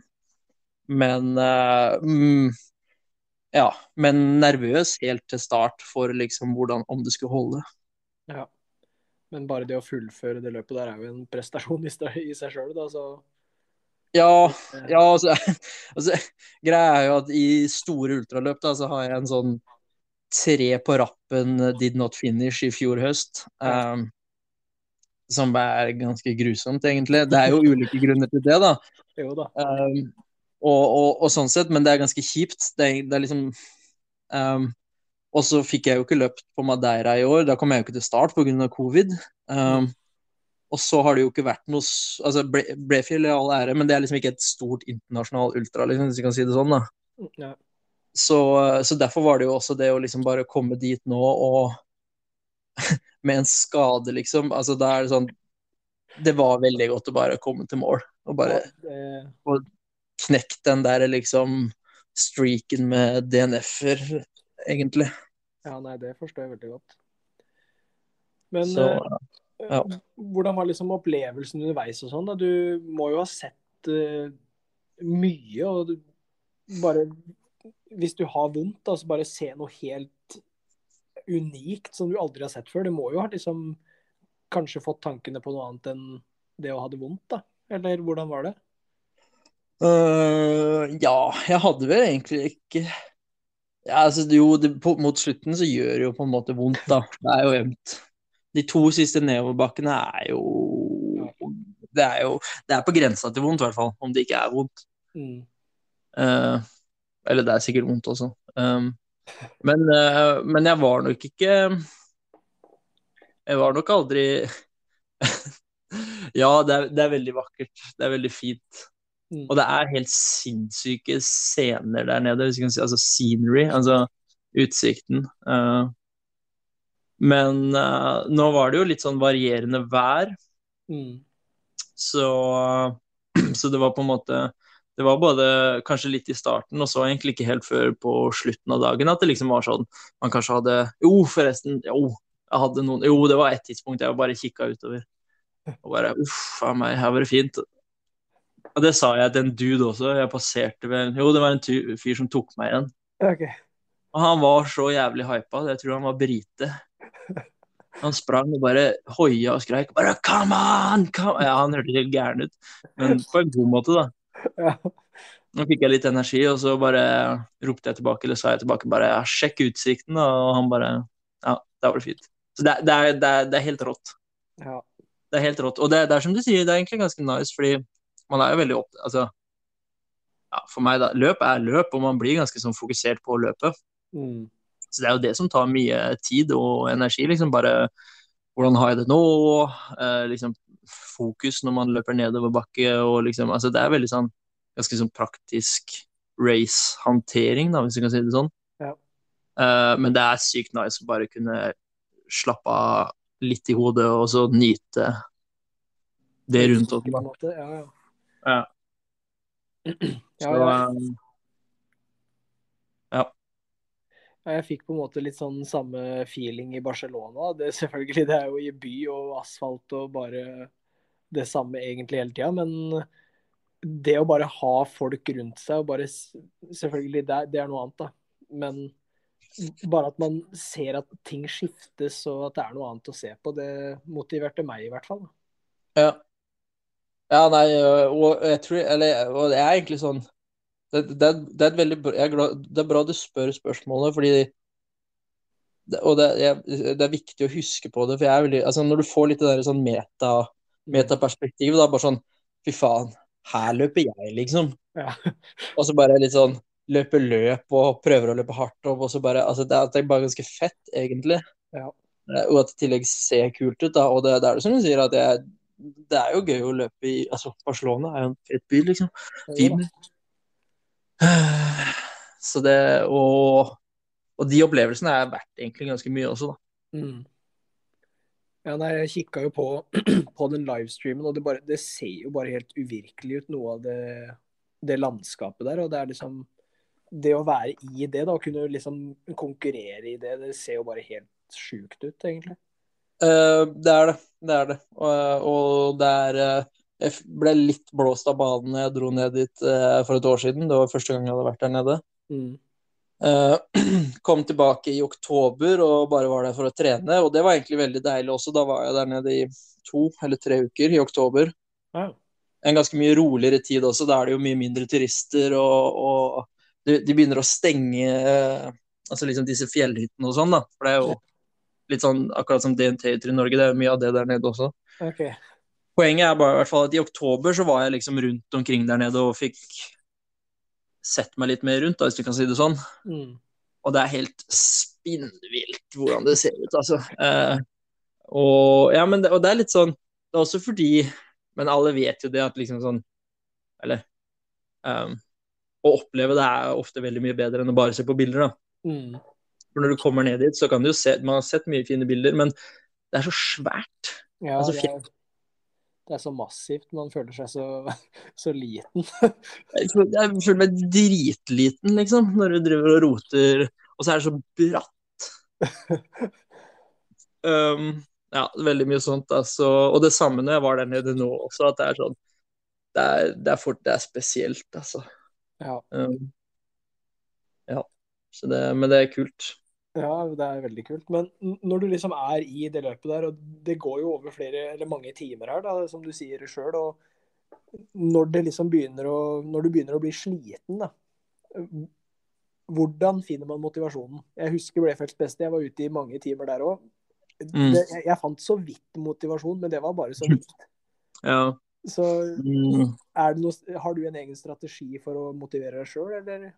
men uh, mm, Ja. Men nervøs helt til start for liksom hvordan Om det skulle holde. Ja. Men bare det å fullføre det løpet der er jo en prestasjon i, seg sjøl, da, så Ja, ja altså, altså, Greia er jo at i store ultraløp da, så har jeg en sånn tre på rappen eh, did not finish i fjor høst. Um, som er ganske grusomt, egentlig. Det er jo ulike grunner til det, da. Jo da. Um, og, og, og sånn sett, men det er ganske kjipt. Det, er- det er liksom um, Og så fikk jeg jo ikke løpt på Madeira i år. Da kom jeg jo ikke til start pga. covid. Um, og så har det jo ikke vært noe altså Ble- Blefjell i all ære, men det er liksom ikke et stort internasjonal ultra, liksom, hvis vi kan si det sånn. da. Ja. Så, så derfor var det jo også det å liksom bare komme dit nå og med en skade, liksom. Altså da er det sånn Det var veldig godt å bare komme til mål og bare Det, knekt den der liksom streaken med DNF-er, egentlig. Ja, nei, det forstår jeg veldig godt. Men Så eh, ja. hvordan var liksom opplevelsen underveis og sånn? Du må jo ha sett uh, mye, og du bare Hvis du har vondt, da, så bare se noe helt unikt som du aldri har sett før. Du må jo ha liksom kanskje fått tankene på noe annet enn det å ha det vondt, da? Eller hvordan var det? Uh, ja, jeg hadde vel egentlig ikke ja, altså, Jo, det, på, mot slutten så gjør det jo på en måte vondt, da. Det er jo ømt. De to siste nedoverbakkene er jo Det er jo Det er på grensa til vondt, i hvert fall. Om det ikke er vondt. Mm. Uh, eller det er sikkert vondt også. Um, men, uh, men jeg var nok ikke Jeg var nok aldri Ja, det er, det er veldig vakkert. Det er veldig fint. Mm. Og det er helt sinnssyke scener der nede, hvis vi kan si altså scenery, altså utsikten. Uh, men uh, nå var det jo litt sånn varierende vær, Mm. så, så det var på en måte Det var både kanskje litt i starten, og så egentlig ikke helt før på slutten av dagen at det liksom var sånn Man kanskje hadde Jo, forresten. Jo, jeg hadde noen Jo, det var et tidspunkt jeg bare kikka utover. Og bare Uff a meg, her var det fint. Og det sa jeg til en dude også. Jeg passerte vel Jo, det var en fyr som tok meg igjen. OK. Og han var så jævlig hypa. Jeg tror han var brite. Han sprang og bare hoia og skreik. Bare 'come on!' Come. Ja, han hørtes helt gæren ut, men på en god måte, da. Ja. Nå fikk jeg litt energi, og så bare ropte jeg tilbake, eller sa jeg tilbake bare 'sjekk utsikten'. Og han bare Ja, da var det fint. Så det, det, er, det, er, det er helt rått. ja. Det er helt rått. Og det, det er som du sier, det er egentlig ganske nice, fordi man er jo veldig opp... Altså, ja, for meg, da. Løp er løp, og man blir ganske sånn fokusert på løpet. Mm. Så det er jo det som tar mye tid og energi. liksom Bare hvordan har jeg det nå? Eh, liksom Fokus når man løper nedoverbakke. og liksom, altså Det er veldig sånn ganske sånn praktisk race-håndtering, da, hvis du kan si det sånn. Ja. Eh, men det er sykt nice å bare kunne slappe av litt i hodet og så nyte det rundt oss. Ja, ja. Ja. Ja, Så, ja. eh, Ja, jeg fikk på en måte litt sånn samme feeling i Barcelona. Det, selvfølgelig, det er jo i by og asfalt og bare det samme egentlig hele tida. Men det å bare ha folk rundt seg og bare Selvfølgelig, det det er noe annet, da. Men bare at man ser at ting skiftes og at det er noe annet å se på, det motiverte meg i hvert fall. Ja. Ja, nei, øh, og jeg tror Eller og det er egentlig sånn Det, det, det er et veldig er glad, Det er bra du spør spørsmålet, fordi det, Og det, jeg, det er viktig å huske på det, for jeg er veldig Altså, når du får litt det der sånn meta, metaperspektivet, da, bare sånn Fy faen, her løper jeg, liksom. Ja. Og så bare litt sånn Løper løp og prøver å løpe hardt opp, og så bare Altså, det er, det er bare ganske fett, egentlig. Ja. Eh, Og at det i tillegg ser kult ut, da. Og det, det er det som du sier, at jeg, det er jo gøy å løpe i Altså, Barcelona er jo en fet by, liksom. Fin. Så det Og, og de opplevelsene er verdt egentlig ganske mye også, da. Mm. Ja, nei, jeg kikka jo på, på den livestreamen, og det, bare, det ser jo bare helt uvirkelig ut, noe av det, det landskapet der. Og det er liksom Det å være i det, da, å kunne liksom konkurrere i det, det ser jo bare helt sjukt ut, egentlig. Eh, det er det. Det er det. Og, og det er eh, Jeg ble litt blåst av banen da jeg dro ned dit eh, for et år siden. Det var første gang jeg hadde vært der nede. Mm. Kom tilbake i oktober og bare var der for å trene, og det var egentlig veldig deilig også. Da var jeg der nede i to eller tre uker i oktober. Wow. En ganske mye roligere tid også. Da er det jo mye mindre turister, og, og de, de begynner å stenge altså liksom disse fjellhyttene og sånn, da. For det er jo litt sånn akkurat som DNT-hytter i Norge, det er mye av det der nede også. OK. Poenget er bare i hvert fall at i oktober så var jeg liksom rundt omkring der nede og fikk sett meg litt mer rundt, da, hvis du kan si det sånn. Mm. Og det er helt spinnvilt hvordan det ser ut, altså. Eh, og, ja, men det, og det er litt sånn Det er også fordi Men alle vet jo det at liksom sånn Eller um, Å oppleve det er ofte veldig mye bedre enn å bare se på bilder, da. Mm. For når du kommer ned dit, så kan du jo se Man har sett mye fine bilder, men det er så svært. Ja, Altså, det er, det er så massivt. Man føler seg så, så liten. Jeg føler meg dritliten, liksom, når du driver og roter. Og så er det så bratt. Um, ja, veldig mye sånt. Altså. Og det samme når jeg var der nede nå også, at det er sånn Det er, det er, fort, det er spesielt, altså. Ja. Um, ja. Så det, men det er kult. Ja, det er veldig kult. Men når du liksom er i det løpet der, og det går jo over flere eller mange timer her, da, som du sier sjøl, og når det liksom begynner å Når du begynner å bli sliten, da. Hvordan finner man motivasjonen? Jeg husker Blefelds beste, jeg var ute i mange timer der òg. Mm. Jeg, jeg fant så vidt motivasjon, men det var bare så vidt. Ja. Så Mm. noe, har du en egen strategi for å motivere deg sjøl, eller?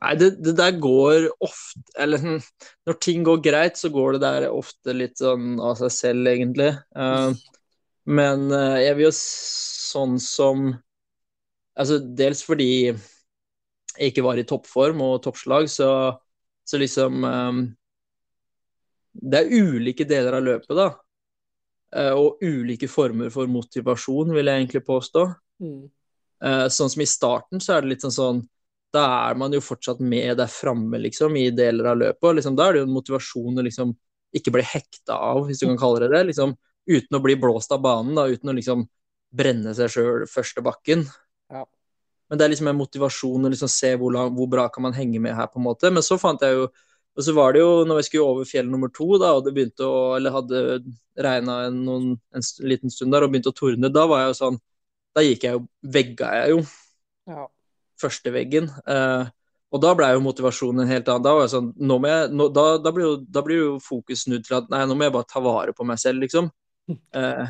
Nei, det, det der går ofte Eller hm, når ting går greit, så går det der ofte litt sånn av seg selv, egentlig. Uh, men uh, jeg vil jo sånn som Altså dels fordi jeg ikke var i toppform og toppslag, så, så liksom um, Det er ulike deler av løpet, da. Uh, og ulike former for motivasjon, vil jeg egentlig påstå. Mm. Sånn som i starten, så er det litt sånn sånn Da er man jo fortsatt med der framme, liksom, i deler av løpet. Og liksom, da er det jo en motivasjon å liksom ikke bli hekta av, hvis du kan kalle det det. Liksom, uten å bli blåst av banen, da, uten å liksom brenne seg sjøl første bakken. Ja. Men det er liksom en motivasjon å liksom se hvor, lang, hvor bra kan man henge med her, på en måte. Men så fant jeg jo Og så var det jo, når vi skulle over fjell nummer to, da, og det begynte å Eller hadde regna en, en liten stund der og begynte å tordne, da var jeg jo sånn Da gikk jeg jo Vegga jeg jo Ja. Første veggen. Eh, og da ble jo motivasjonen en helt annen. Da var jeg sånn, nå må jeg, nå, da, da, blir jo, da blir jo fokus snudd til at nei, nå må jeg bare ta vare på meg selv, liksom. Eh,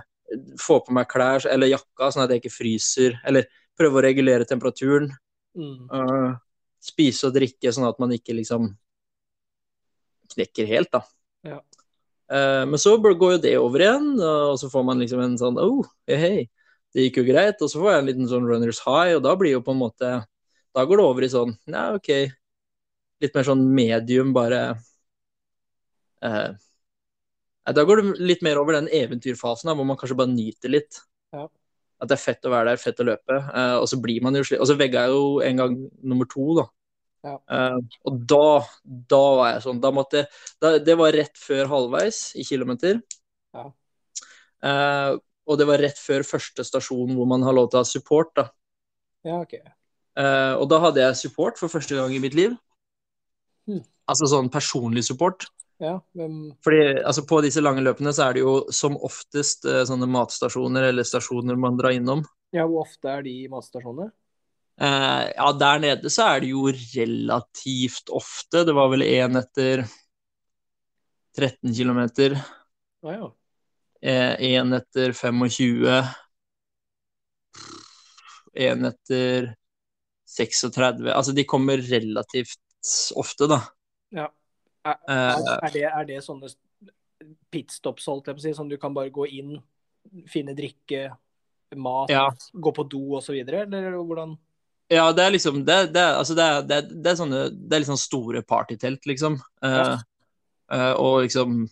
få på meg klær eller jakka, sånn at jeg ikke fryser. Eller prøve å regulere temperaturen. Mm. Eh, spise og drikke sånn at man ikke liksom knekker helt, da. Ja. Eh, men så går jo det over igjen, og så får man liksom en sånn oh, hei, hey. Det gikk jo greit. Og så får jeg en liten sånn runners high, og da blir jo på en måte Da går det over i sånn ja, OK. Litt mer sånn medium, bare eh, Da går det litt mer over den eventyrfasen da, hvor man kanskje bare nyter litt. Ja. At det er fett å være der, fett å løpe. Eh, og så blir man jo slitt. Og så vegga jeg jo en gang nummer to, da. Ja. Eh, og da, da var jeg sånn da måtte, da, Det var rett før halvveis i kilometer. Ja. Eh, og det var rett før første stasjon hvor man har lov til å ha support. da. ja, OK. Eh, og da hadde jeg support for første gang i mitt liv. Mm. Altså sånn personlig support. Ja, men... Fordi altså, på disse lange løpene så er det jo som oftest uh, sånne matstasjoner eller stasjoner man drar innom. Ja, hvor ofte er de matstasjonene? Uh, ja, der nede så er det jo relativt ofte. Det var vel én etter 13 km, Å ja. én etter 25, én etter 36 Altså de kommer relativt ofte, da. ja. Er, Eh, er, det, er det sånne pitstops, holdt jeg på å si, som du kan bare gå inn, finne drikke, mat, Ja. gå på do osv., eller hvordan? Ja, det er liksom Det, det, altså det, det, det er sånne Det er sånn store partytelt, liksom. Ja. Uh, og liksom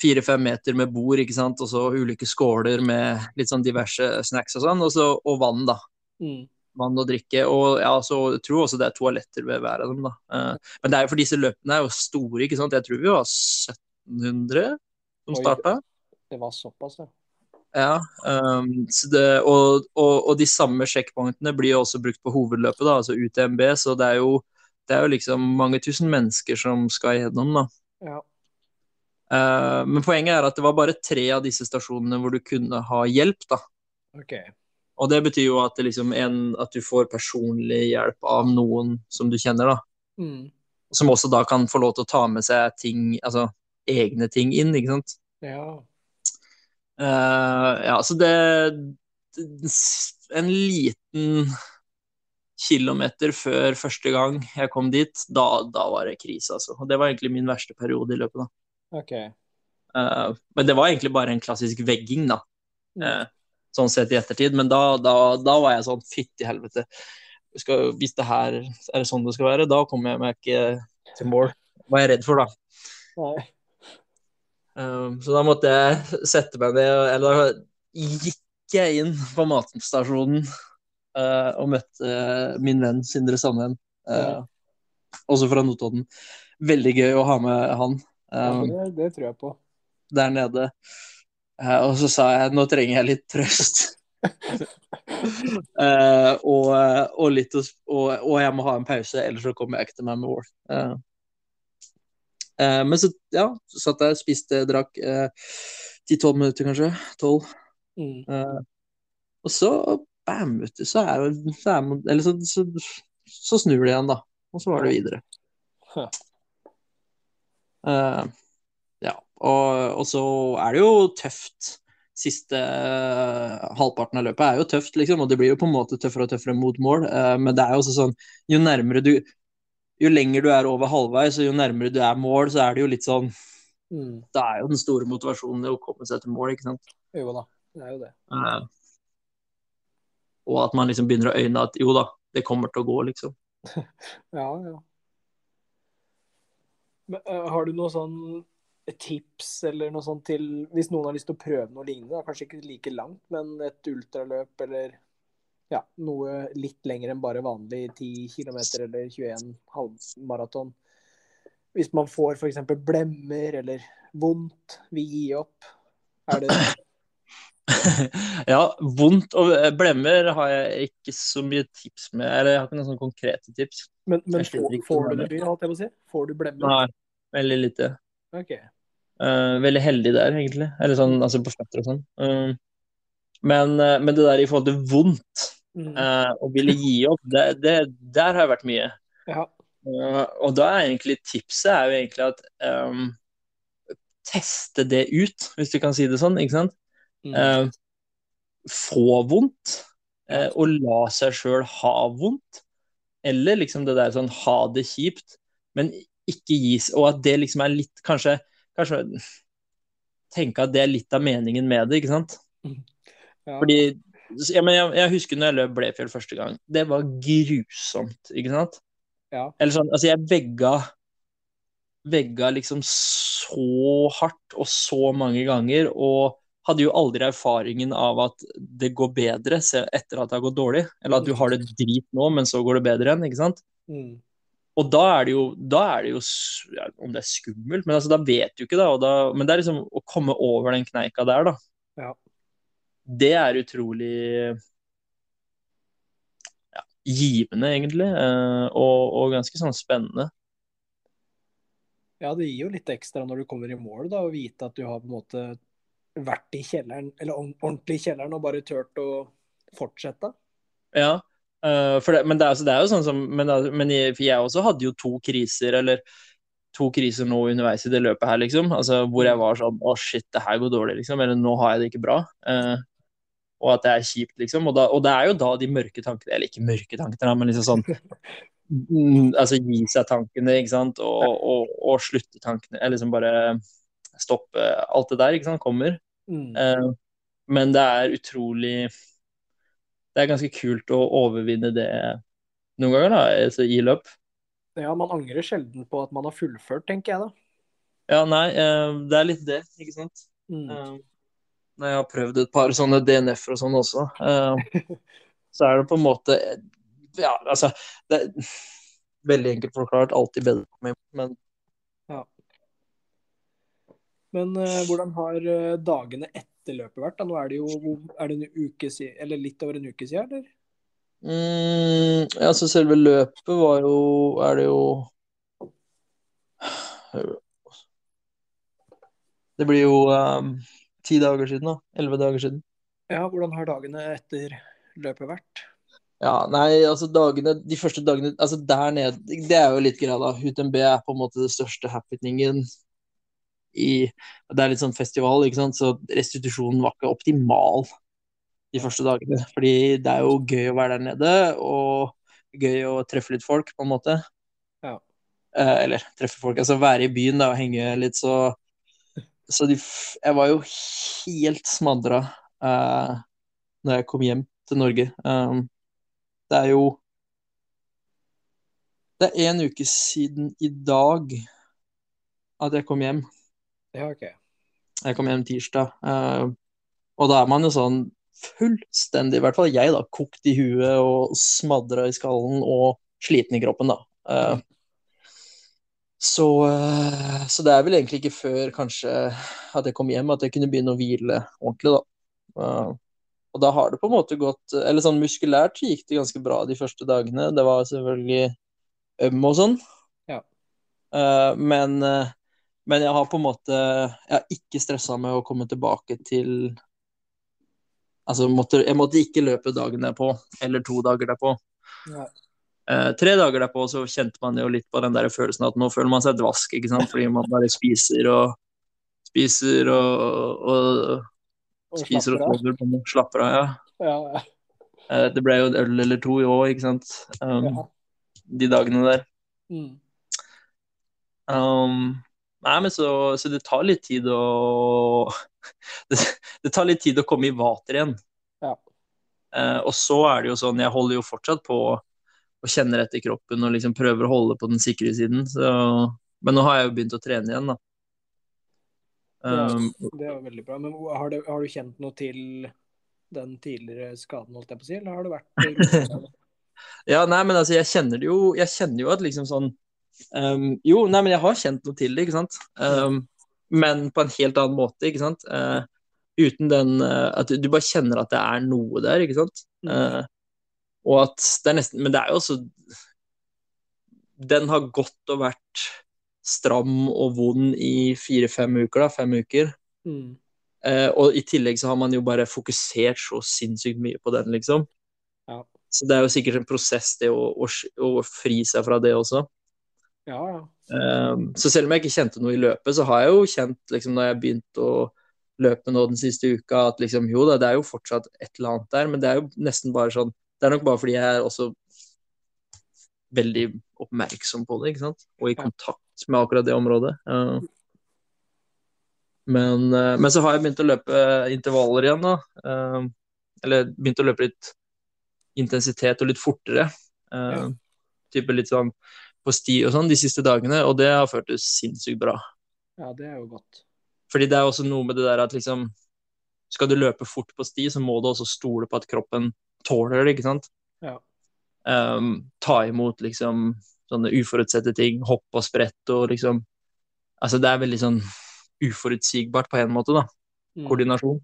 fire-fem meter med bord, ikke sant, og så ulike skåler med litt sånn diverse snacks og sånn, og, så, og vann, da. Mm. Vann og drikke. Og ja, så jeg tror også det er toaletter ved hver av dem, da. Eh, men det er jo for disse løpene er jo store, ikke sant. Jeg tror vi var 1700 som starta. Det var såpass, ja. Ja, um, så det, og, og, og de samme sjekkpunktene blir jo også brukt på hovedløpet, da, altså UTMB, så det er jo, det er jo liksom mange tusen mennesker som skal igjennom, da. Ja. Uh, men poenget er at det var bare tre av disse stasjonene hvor du kunne ha hjelp, da. OK. Og det betyr jo at, det liksom en, at du får personlig hjelp av noen som du kjenner, da. Mm. Som også da kan få lov til å ta med seg ting, altså egne ting inn, ikke sant. Ja. Uh, ja, så det En liten kilometer før første gang jeg kom dit, da, da var det krise, altså. Og det var egentlig min verste periode i løpet, da. OK. Uh, men det var egentlig bare en klassisk vegging, da. Mm. Eh, sånn sett i ettertid. Men da, da, da var jeg sånn fytti helvete. Skal, hvis det her er det sånn det skal være, da kommer jeg meg ikke til mål. Var jeg redd for, da. Nei. Um, så da måtte jeg sette meg ned, eller da gikk jeg inn på matstasjonen uh, og møtte min venn Sindre Sandven, uh, også fra Notodden. veldig gøy å ha med han Ja, um, det, det tror jeg på. der nede. Eh, og så sa jeg nå trenger jeg litt trøst. uh, og, og, litt, og, og jeg må ha en pause, ellers så kommer jeg ikke til meg med War. Uh, uh, men så ja, så satt jeg, spiste, drakk ti-tolv minutter, kanskje. Tolv. Mm. Eh, og så bam, vet du, så er jo så, er eller så, så, så snur det igjen, da. Og så var det videre. Huh. Og, og så er det jo tøft. Siste uh, halvparten av løpet er jo tøft, liksom, og det blir jo på en måte tøffere og tøffere mot mål. Uh, men det er jo også sånn, jo nærmere du Jo lenger du er over halvveis, og jo nærmere du er mål, så er det jo litt sånn Mm. Da er jo den store motivasjonen det å komme seg til mål, ikke sant. Jo da, det er jo det. Uh, og at man liksom begynner å øyne at jo da, det kommer til å gå, liksom. Ja, ja. Men, har du noe sånn tips eller noe sånt til hvis noen har lyst til å prøve noe lignende? da, Kanskje ikke like langt, men et ultraløp eller ja, noe litt lenger enn bare vanlig 10 km eller 21 halvmaraton. Hvis man får f.eks. blemmer eller vondt, vil gi opp. Er det ja, vondt og blemmer har jeg ikke så mye tips med. Eller jeg har ikke noen sånne konkrete tips. Men, men får, får du det mye, holdt jeg på å si? Får du blemmer? Nei, veldig lite. Ok. Eh, veldig heldig der, egentlig. Eller sånn, altså på føtter og sånn. Uh, men, uh, men det der i forhold til vondt Mm. og ville gi opp, det, det, der har jeg vært mye. Ja. Og da er egentlig tipset er jo egentlig at um, teste det ut, hvis du kan si det sånn, ikke sant? Mm. Få vondt, og la seg sjøl ha vondt. Eller liksom det der sånn ha det kjipt, men ikke gis Og at det liksom er litt Kanskje, kanskje tenke at det er litt av meningen med det, ikke sant? ja. Fordi ja, men jeg, jeg husker når jeg løp Blefjell første gang. Det var grusomt, ikke sant? Ja. Eller sånn, altså jeg vegga vegga liksom så hardt og så mange ganger, og hadde jo aldri erfaringen av at det går bedre etter at det har gått dårlig. Eller at du har det drit nå, men så går det bedre igjen, ikke sant? Mm. Og da er det jo, er det jo ja, Om det er skummelt, men altså, da vet du ikke, da. Da men det er liksom å komme over den kneika der, da. Ja. Det er utrolig ja, givende, egentlig. eh, Og, og ganske sånn spennende. Ja, det gir jo litt ekstra når du kommer i mål, da, å vite at du har på en måte vært i kjelleren, eller ordentlig i kjelleren, og bare turt å fortsette. Ja. For det, men det er, altså- det er jo sånn som Men, men jeg, også hadde jo to kriser, eller to kriser nå underveis i det løpet her, liksom. Altså hvor jeg var sånn Å, shit, det her går dårlig, liksom. Eller nå har jeg det ikke bra. Uh, og at det er kjipt, liksom. Og, da, og det er jo da de mørke tankene Eller ikke mørke tankene, men liksom sånn mm, Altså gi seg tankene, ikke sant. Og, og, og slutte tankene. Eller liksom bare stoppe alt det der, ikke sant. Kommer. Mm. Eh, men det er utrolig Det er ganske kult å overvinne det noen ganger, da, altså i løp. Ja, man angrer sjelden på at man har fullført, tenker jeg da. Ja, nei, eh, det er litt det, ikke sant. Mm. Eh, Når jeg har prøvd et par sånne DNF-er og sånn også, så er det på en måte Ja, altså det er Veldig enkelt forklart, alltid bedre men Men eh, hvordan har dagene etter løpet vært? da? Nå er det jo er det en uke siden, eller litt over en uke siden, eller? mm, altså selve løpet var jo Er det jo Det blir jo um, ti dager siden, da. Elleve dager siden. Ja, hvordan har dagene etter løpet vært? Ja, nei, altså dagene, de første dagene altså der nede, det er jo litt greia da. UTMB er på en måte det største happeningen i Det er litt sånn festival, ikke sant, så restitusjonen var ikke optimal de første dagene. Fordi det er jo gøy å være der nede, og gøy å treffe litt folk, på en måte. Ja. Eh, eller treffe folk, altså være i byen da, og henge litt, så Så de, jeg var jo helt smadra eh, når jeg kom hjem til Norge. Um, det er jo Det er en uke siden i dag at jeg kom hjem. Ja, OK. Jeg kom hjem tirsdag. eh, og da er man jo sånn fullstendig, i hvert fall jeg, da, kokt i huet og smadra i skallen og sliten i kroppen, da. Eh, Så, eh, så det er vel egentlig ikke før kanskje at jeg kom hjem at jeg kunne begynne å hvile ordentlig, da. Og da har det på en måte gått Eller sånn muskulært gikk det ganske bra de første dagene. Det var selvfølgelig øm og sånn. Ja. Men, men jeg har på en måte Jeg har ikke stressa med å komme tilbake til Altså, måtte, jeg måtte ikke løpe dagen derpå, eller to dager derpå. Ja. Eh, tre dager derpå så kjente man jo litt på den der følelsen at nå føler man seg dvask, ikke sant, fordi man bare spiser og spiser og, og, Og spiser og sover på slapper av, ja. Ja, ja. Eh, det ble jo en øl eller to i år, ikke sant, um, de dagene der. Mm. Um, nei, men så, så det tar litt tid å det, det tar litt tid å komme i vater igjen. Ja. Eh, og så er det jo sånn, jeg holder jo fortsatt på og kjenner etter kroppen og liksom prøver å holde på den sikre siden. Så, men nå har jeg jo begynt å trene igjen, da. Det Um, det er jo veldig bra. Men har du, har du kjent noe til den tidligere skaden, holdt jeg på å si, eller har du vært Ja, nei, men altså, jeg kjenner det jo Jeg kjenner jo at liksom sånn ehm, Jo, nei, men jeg har kjent noe til det, ikke sant? Um, men på en helt annen måte, ikke sant? Uh, uten den uh, At du bare kjenner at det er noe der, ikke sant? Uh, og at det er nesten Men det er jo også Den har gått og vært stram og vond i fire-fem uker, da. Fem uker. Mm. Og i tillegg så har man jo bare fokusert så sinnssykt mye på den, liksom. Ja. Så det er jo sikkert en prosess, det å, å, å fri seg fra det også. Ja, ja. Um, så selv om jeg ikke kjente noe i løpet, så har jeg jo kjent, liksom, når jeg begynte å løpe nå den siste uka, at liksom, jo da, det er jo fortsatt et eller annet der, men det er jo nesten bare sånn Det er nok bare fordi jeg er også veldig oppmerksom på det, ikke sant, og i kontakt med akkurat det området. Uh, men, uh, men så har jeg begynt å løpe intervaller igjen, da. Uh, eller begynt å løpe litt intensitet og litt fortere. Uh, Ja. Type litt sånn på sti og sånn de siste dagene, og det har føltes sinnssykt bra. ja, det er jo godt. Fordi det er også noe med det der at liksom Skal du løpe fort på sti, så må du også stole på at kroppen tåler det, ikke sant? Ja. Um, ta imot liksom sånne uforutsette ting, hopp og sprett og liksom Altså det er veldig sånn uforutsigbart på en måte, da. Mm. Koordinasjon.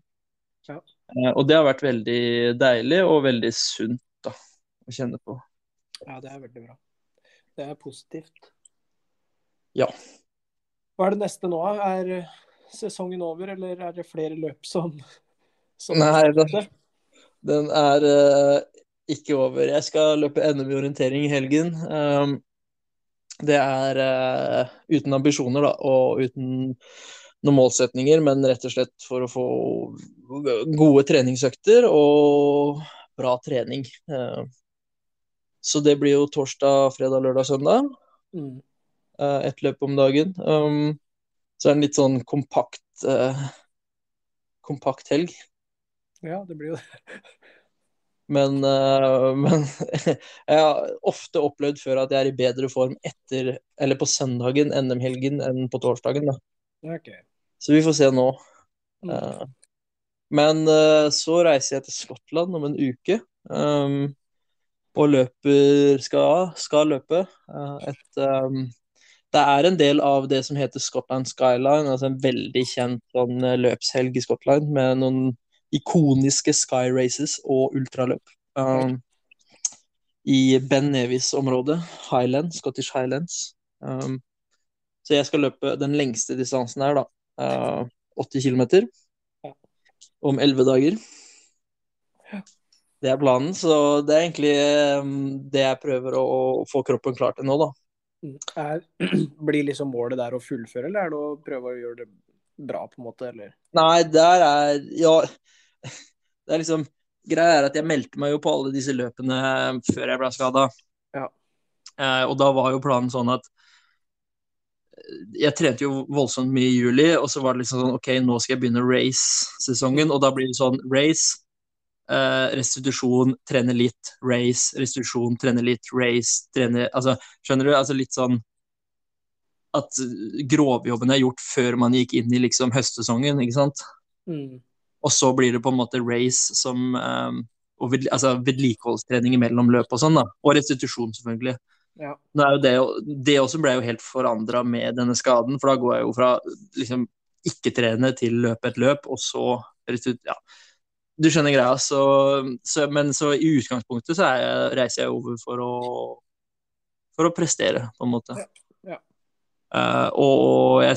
Ja. Uh, og det har vært veldig deilig og veldig sunt da, å kjenne på. Ja, det er veldig bra. Det er positivt. Ja. Hva er det neste nå? Er sesongen over, eller er det flere løp som, som Nei, den, Den er uh, ikke over. Jeg skal løpe NM i orientering i helgen. Um, det er uh, uten ambisjoner da, og uten noen målsetninger, men rett og slett for å få gode treningsøkter og bra trening. Eh, så det blir jo torsdag, fredag, lørdag, søndag. Mm. Uh, ett løp om dagen. Um, så er det en litt sånn kompakt, uh, kompakt helg. Ja, det blir jo det. Men, uh, men jeg har ofte opplevd før at jeg er i bedre form etter, eller på søndagen, NM-helgen, enn på torsdagen. Da. Okay. Så vi får se nå. Mm. Men så reiser jeg til Skottland om en uke. um, og løper skal, skal løpe eh, et um, Det er en del av det som heter Scotland Skyline, altså en veldig kjent sånn eh, løpshelg i Skottland med noen ikoniske sky races og ultraløp. Um, I Ben Nevis-området, Highland, Scottish Highlands. Um, så jeg skal løpe den lengste distansen her, da. Uh, 80 km om 11 dager. Det er planen, så det er egentlig eh, det jeg prøver å, få kroppen klar til nå, da. Mm. Er, blir liksom målet der å fullføre, eller er det å prøve å gjøre det bra, på en måte, eller? Nei, der er Ja, det er liksom Greia er at jeg meldte meg jo på alle disse løpene før jeg ble skada. Ja. Eh, og da var jo planen sånn at eh, jeg trente jo voldsomt mye i juli, og så var det liksom sånn OK, nå skal jeg begynne race-sesongen, og da blir det sånn race, eh, restitusjon, trene litt, race, restitusjon, trene litt, race, trene Altså, skjønner du? Altså litt sånn at grovjobben er gjort før man gikk inn i liksom høstsesongen, ikke sant? Mm. Og så blir det på en måte race som um, og ved, altså vedlikeholdstrening mellom løp og sånn, da. Og restitusjon, selvfølgelig. Ja. Det, det også ble jo helt forandra med denne skaden, for da går jeg jo fra liksom ikke-trene til løpe et løp, og så restitusjon Ja. Du skjønner greia, så, så Men så i utgangspunktet så jeg, reiser jeg over for å for å prestere, på en måte. Ja, ja. Uh, og jeg,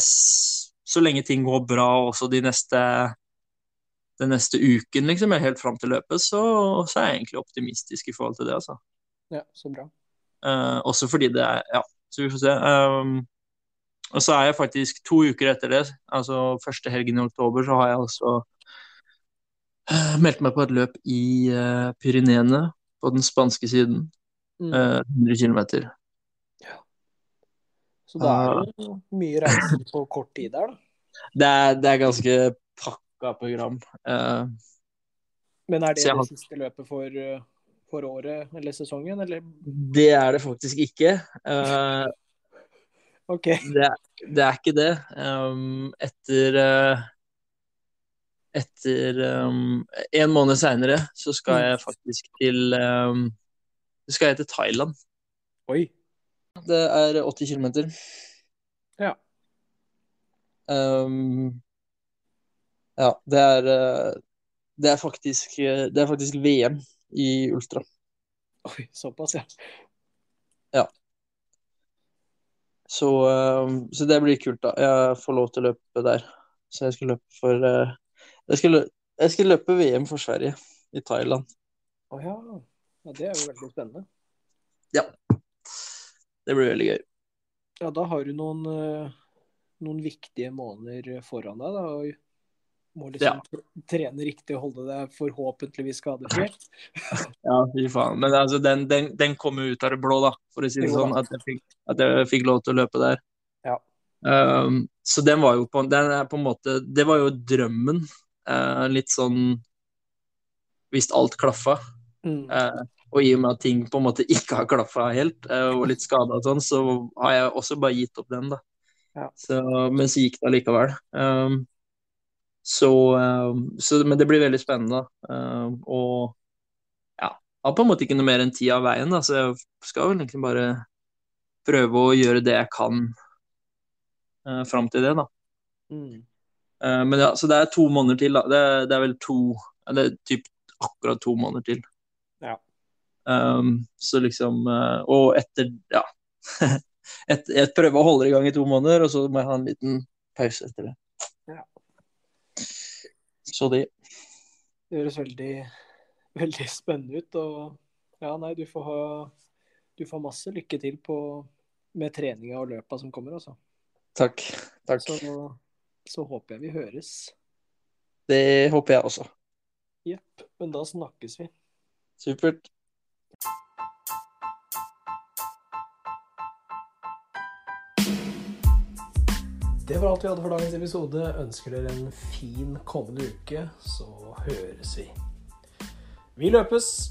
så lenge ting går bra også de neste den neste uken, liksom, helt fram til løpet, så, så er jeg egentlig optimistisk i forhold til det, altså. ja, så bra. Uh, også fordi det er Ja, så vi får se. Um, og så er jeg faktisk to uker etter det, altså første helgen i oktober, så har jeg også eh, meldt meg på et løp i uh, Pyreneene, på den spanske siden. Mm. Uh, 100 km. Så det er jo mye reiser på kort tid der, da. Det er, det er ganske pakka program. Uh, Men er det det har- siste løpet for, for året eller sesongen, eller? det er det faktisk ikke. Uh, OK. det, det er ikke det. Um, etter Etter um, en måned seinere så skal jeg faktisk til um, skal jeg til Thailand. Oi. Det er 80 km. Ja. Um, ja, det er eh, Det er faktisk eh, Det er faktisk VM i ultra. Oi, såpass, ja. Så, um, så det blir kult, da. Jeg får lov til å løpe der. Så jeg skal løpe for eh, jeg, skal, lø- jeg skal løpe VM for Sverige, i Thailand. Å ja. ja. Det er jo veldig spennende. Det blir veldig gøy. Ja, da har du noen, uh, noen viktige måneder foran deg, da. Og må liksom ja. trene riktig og holde deg forhåpentligvis skadefri. Ja, fy faen. Men altså, den, den, den kom jo ut av det blå, da, for å si det Jo sånn. At jeg, fikk, at jeg fikk lov til å løpe der. Ja. Um, så den var jo på, den er på en måte Det var jo drømmen. Eh, litt sånn Hvis alt klaffa. Mm. Eh, og i og med at ting på en måte ikke har klaffa helt, eh, og litt skada og sånn, så har jeg også bare gitt opp den, da. Ja. Så, men så gikk det allikevel. Um, så, um, så Men det blir veldig spennende. Um, og ja, har på en måte ikke noe mer enn tid av veien, da, så jeg skal vel egentlig bare prøve å gjøre det jeg kan uh, fram til det, da. Mm. Eh, men ja, så det er to måneder til, da. Det, det er vel to Eller typ akkurat to måneder til. Ja. Um, så liksom eh, Og etter Ja. Et, jeg prøver å holde det i gang i to måneder, og så må jeg ha en liten pause etter det. Ja. Så det Det høres veldig, veldig spennende ut. Og ja, nei, du får ha Du får masse lykke til på, med treninga og løpa som kommer, altså. Takk. Takk. Så, så håper jeg vi høres. Det håper jeg også. Jepp. Men da snakkes vi. Supert. Det var alt vi hadde for dagens episode. Ønsker dere en fin kommende uke, så høres vi. Vi løpes!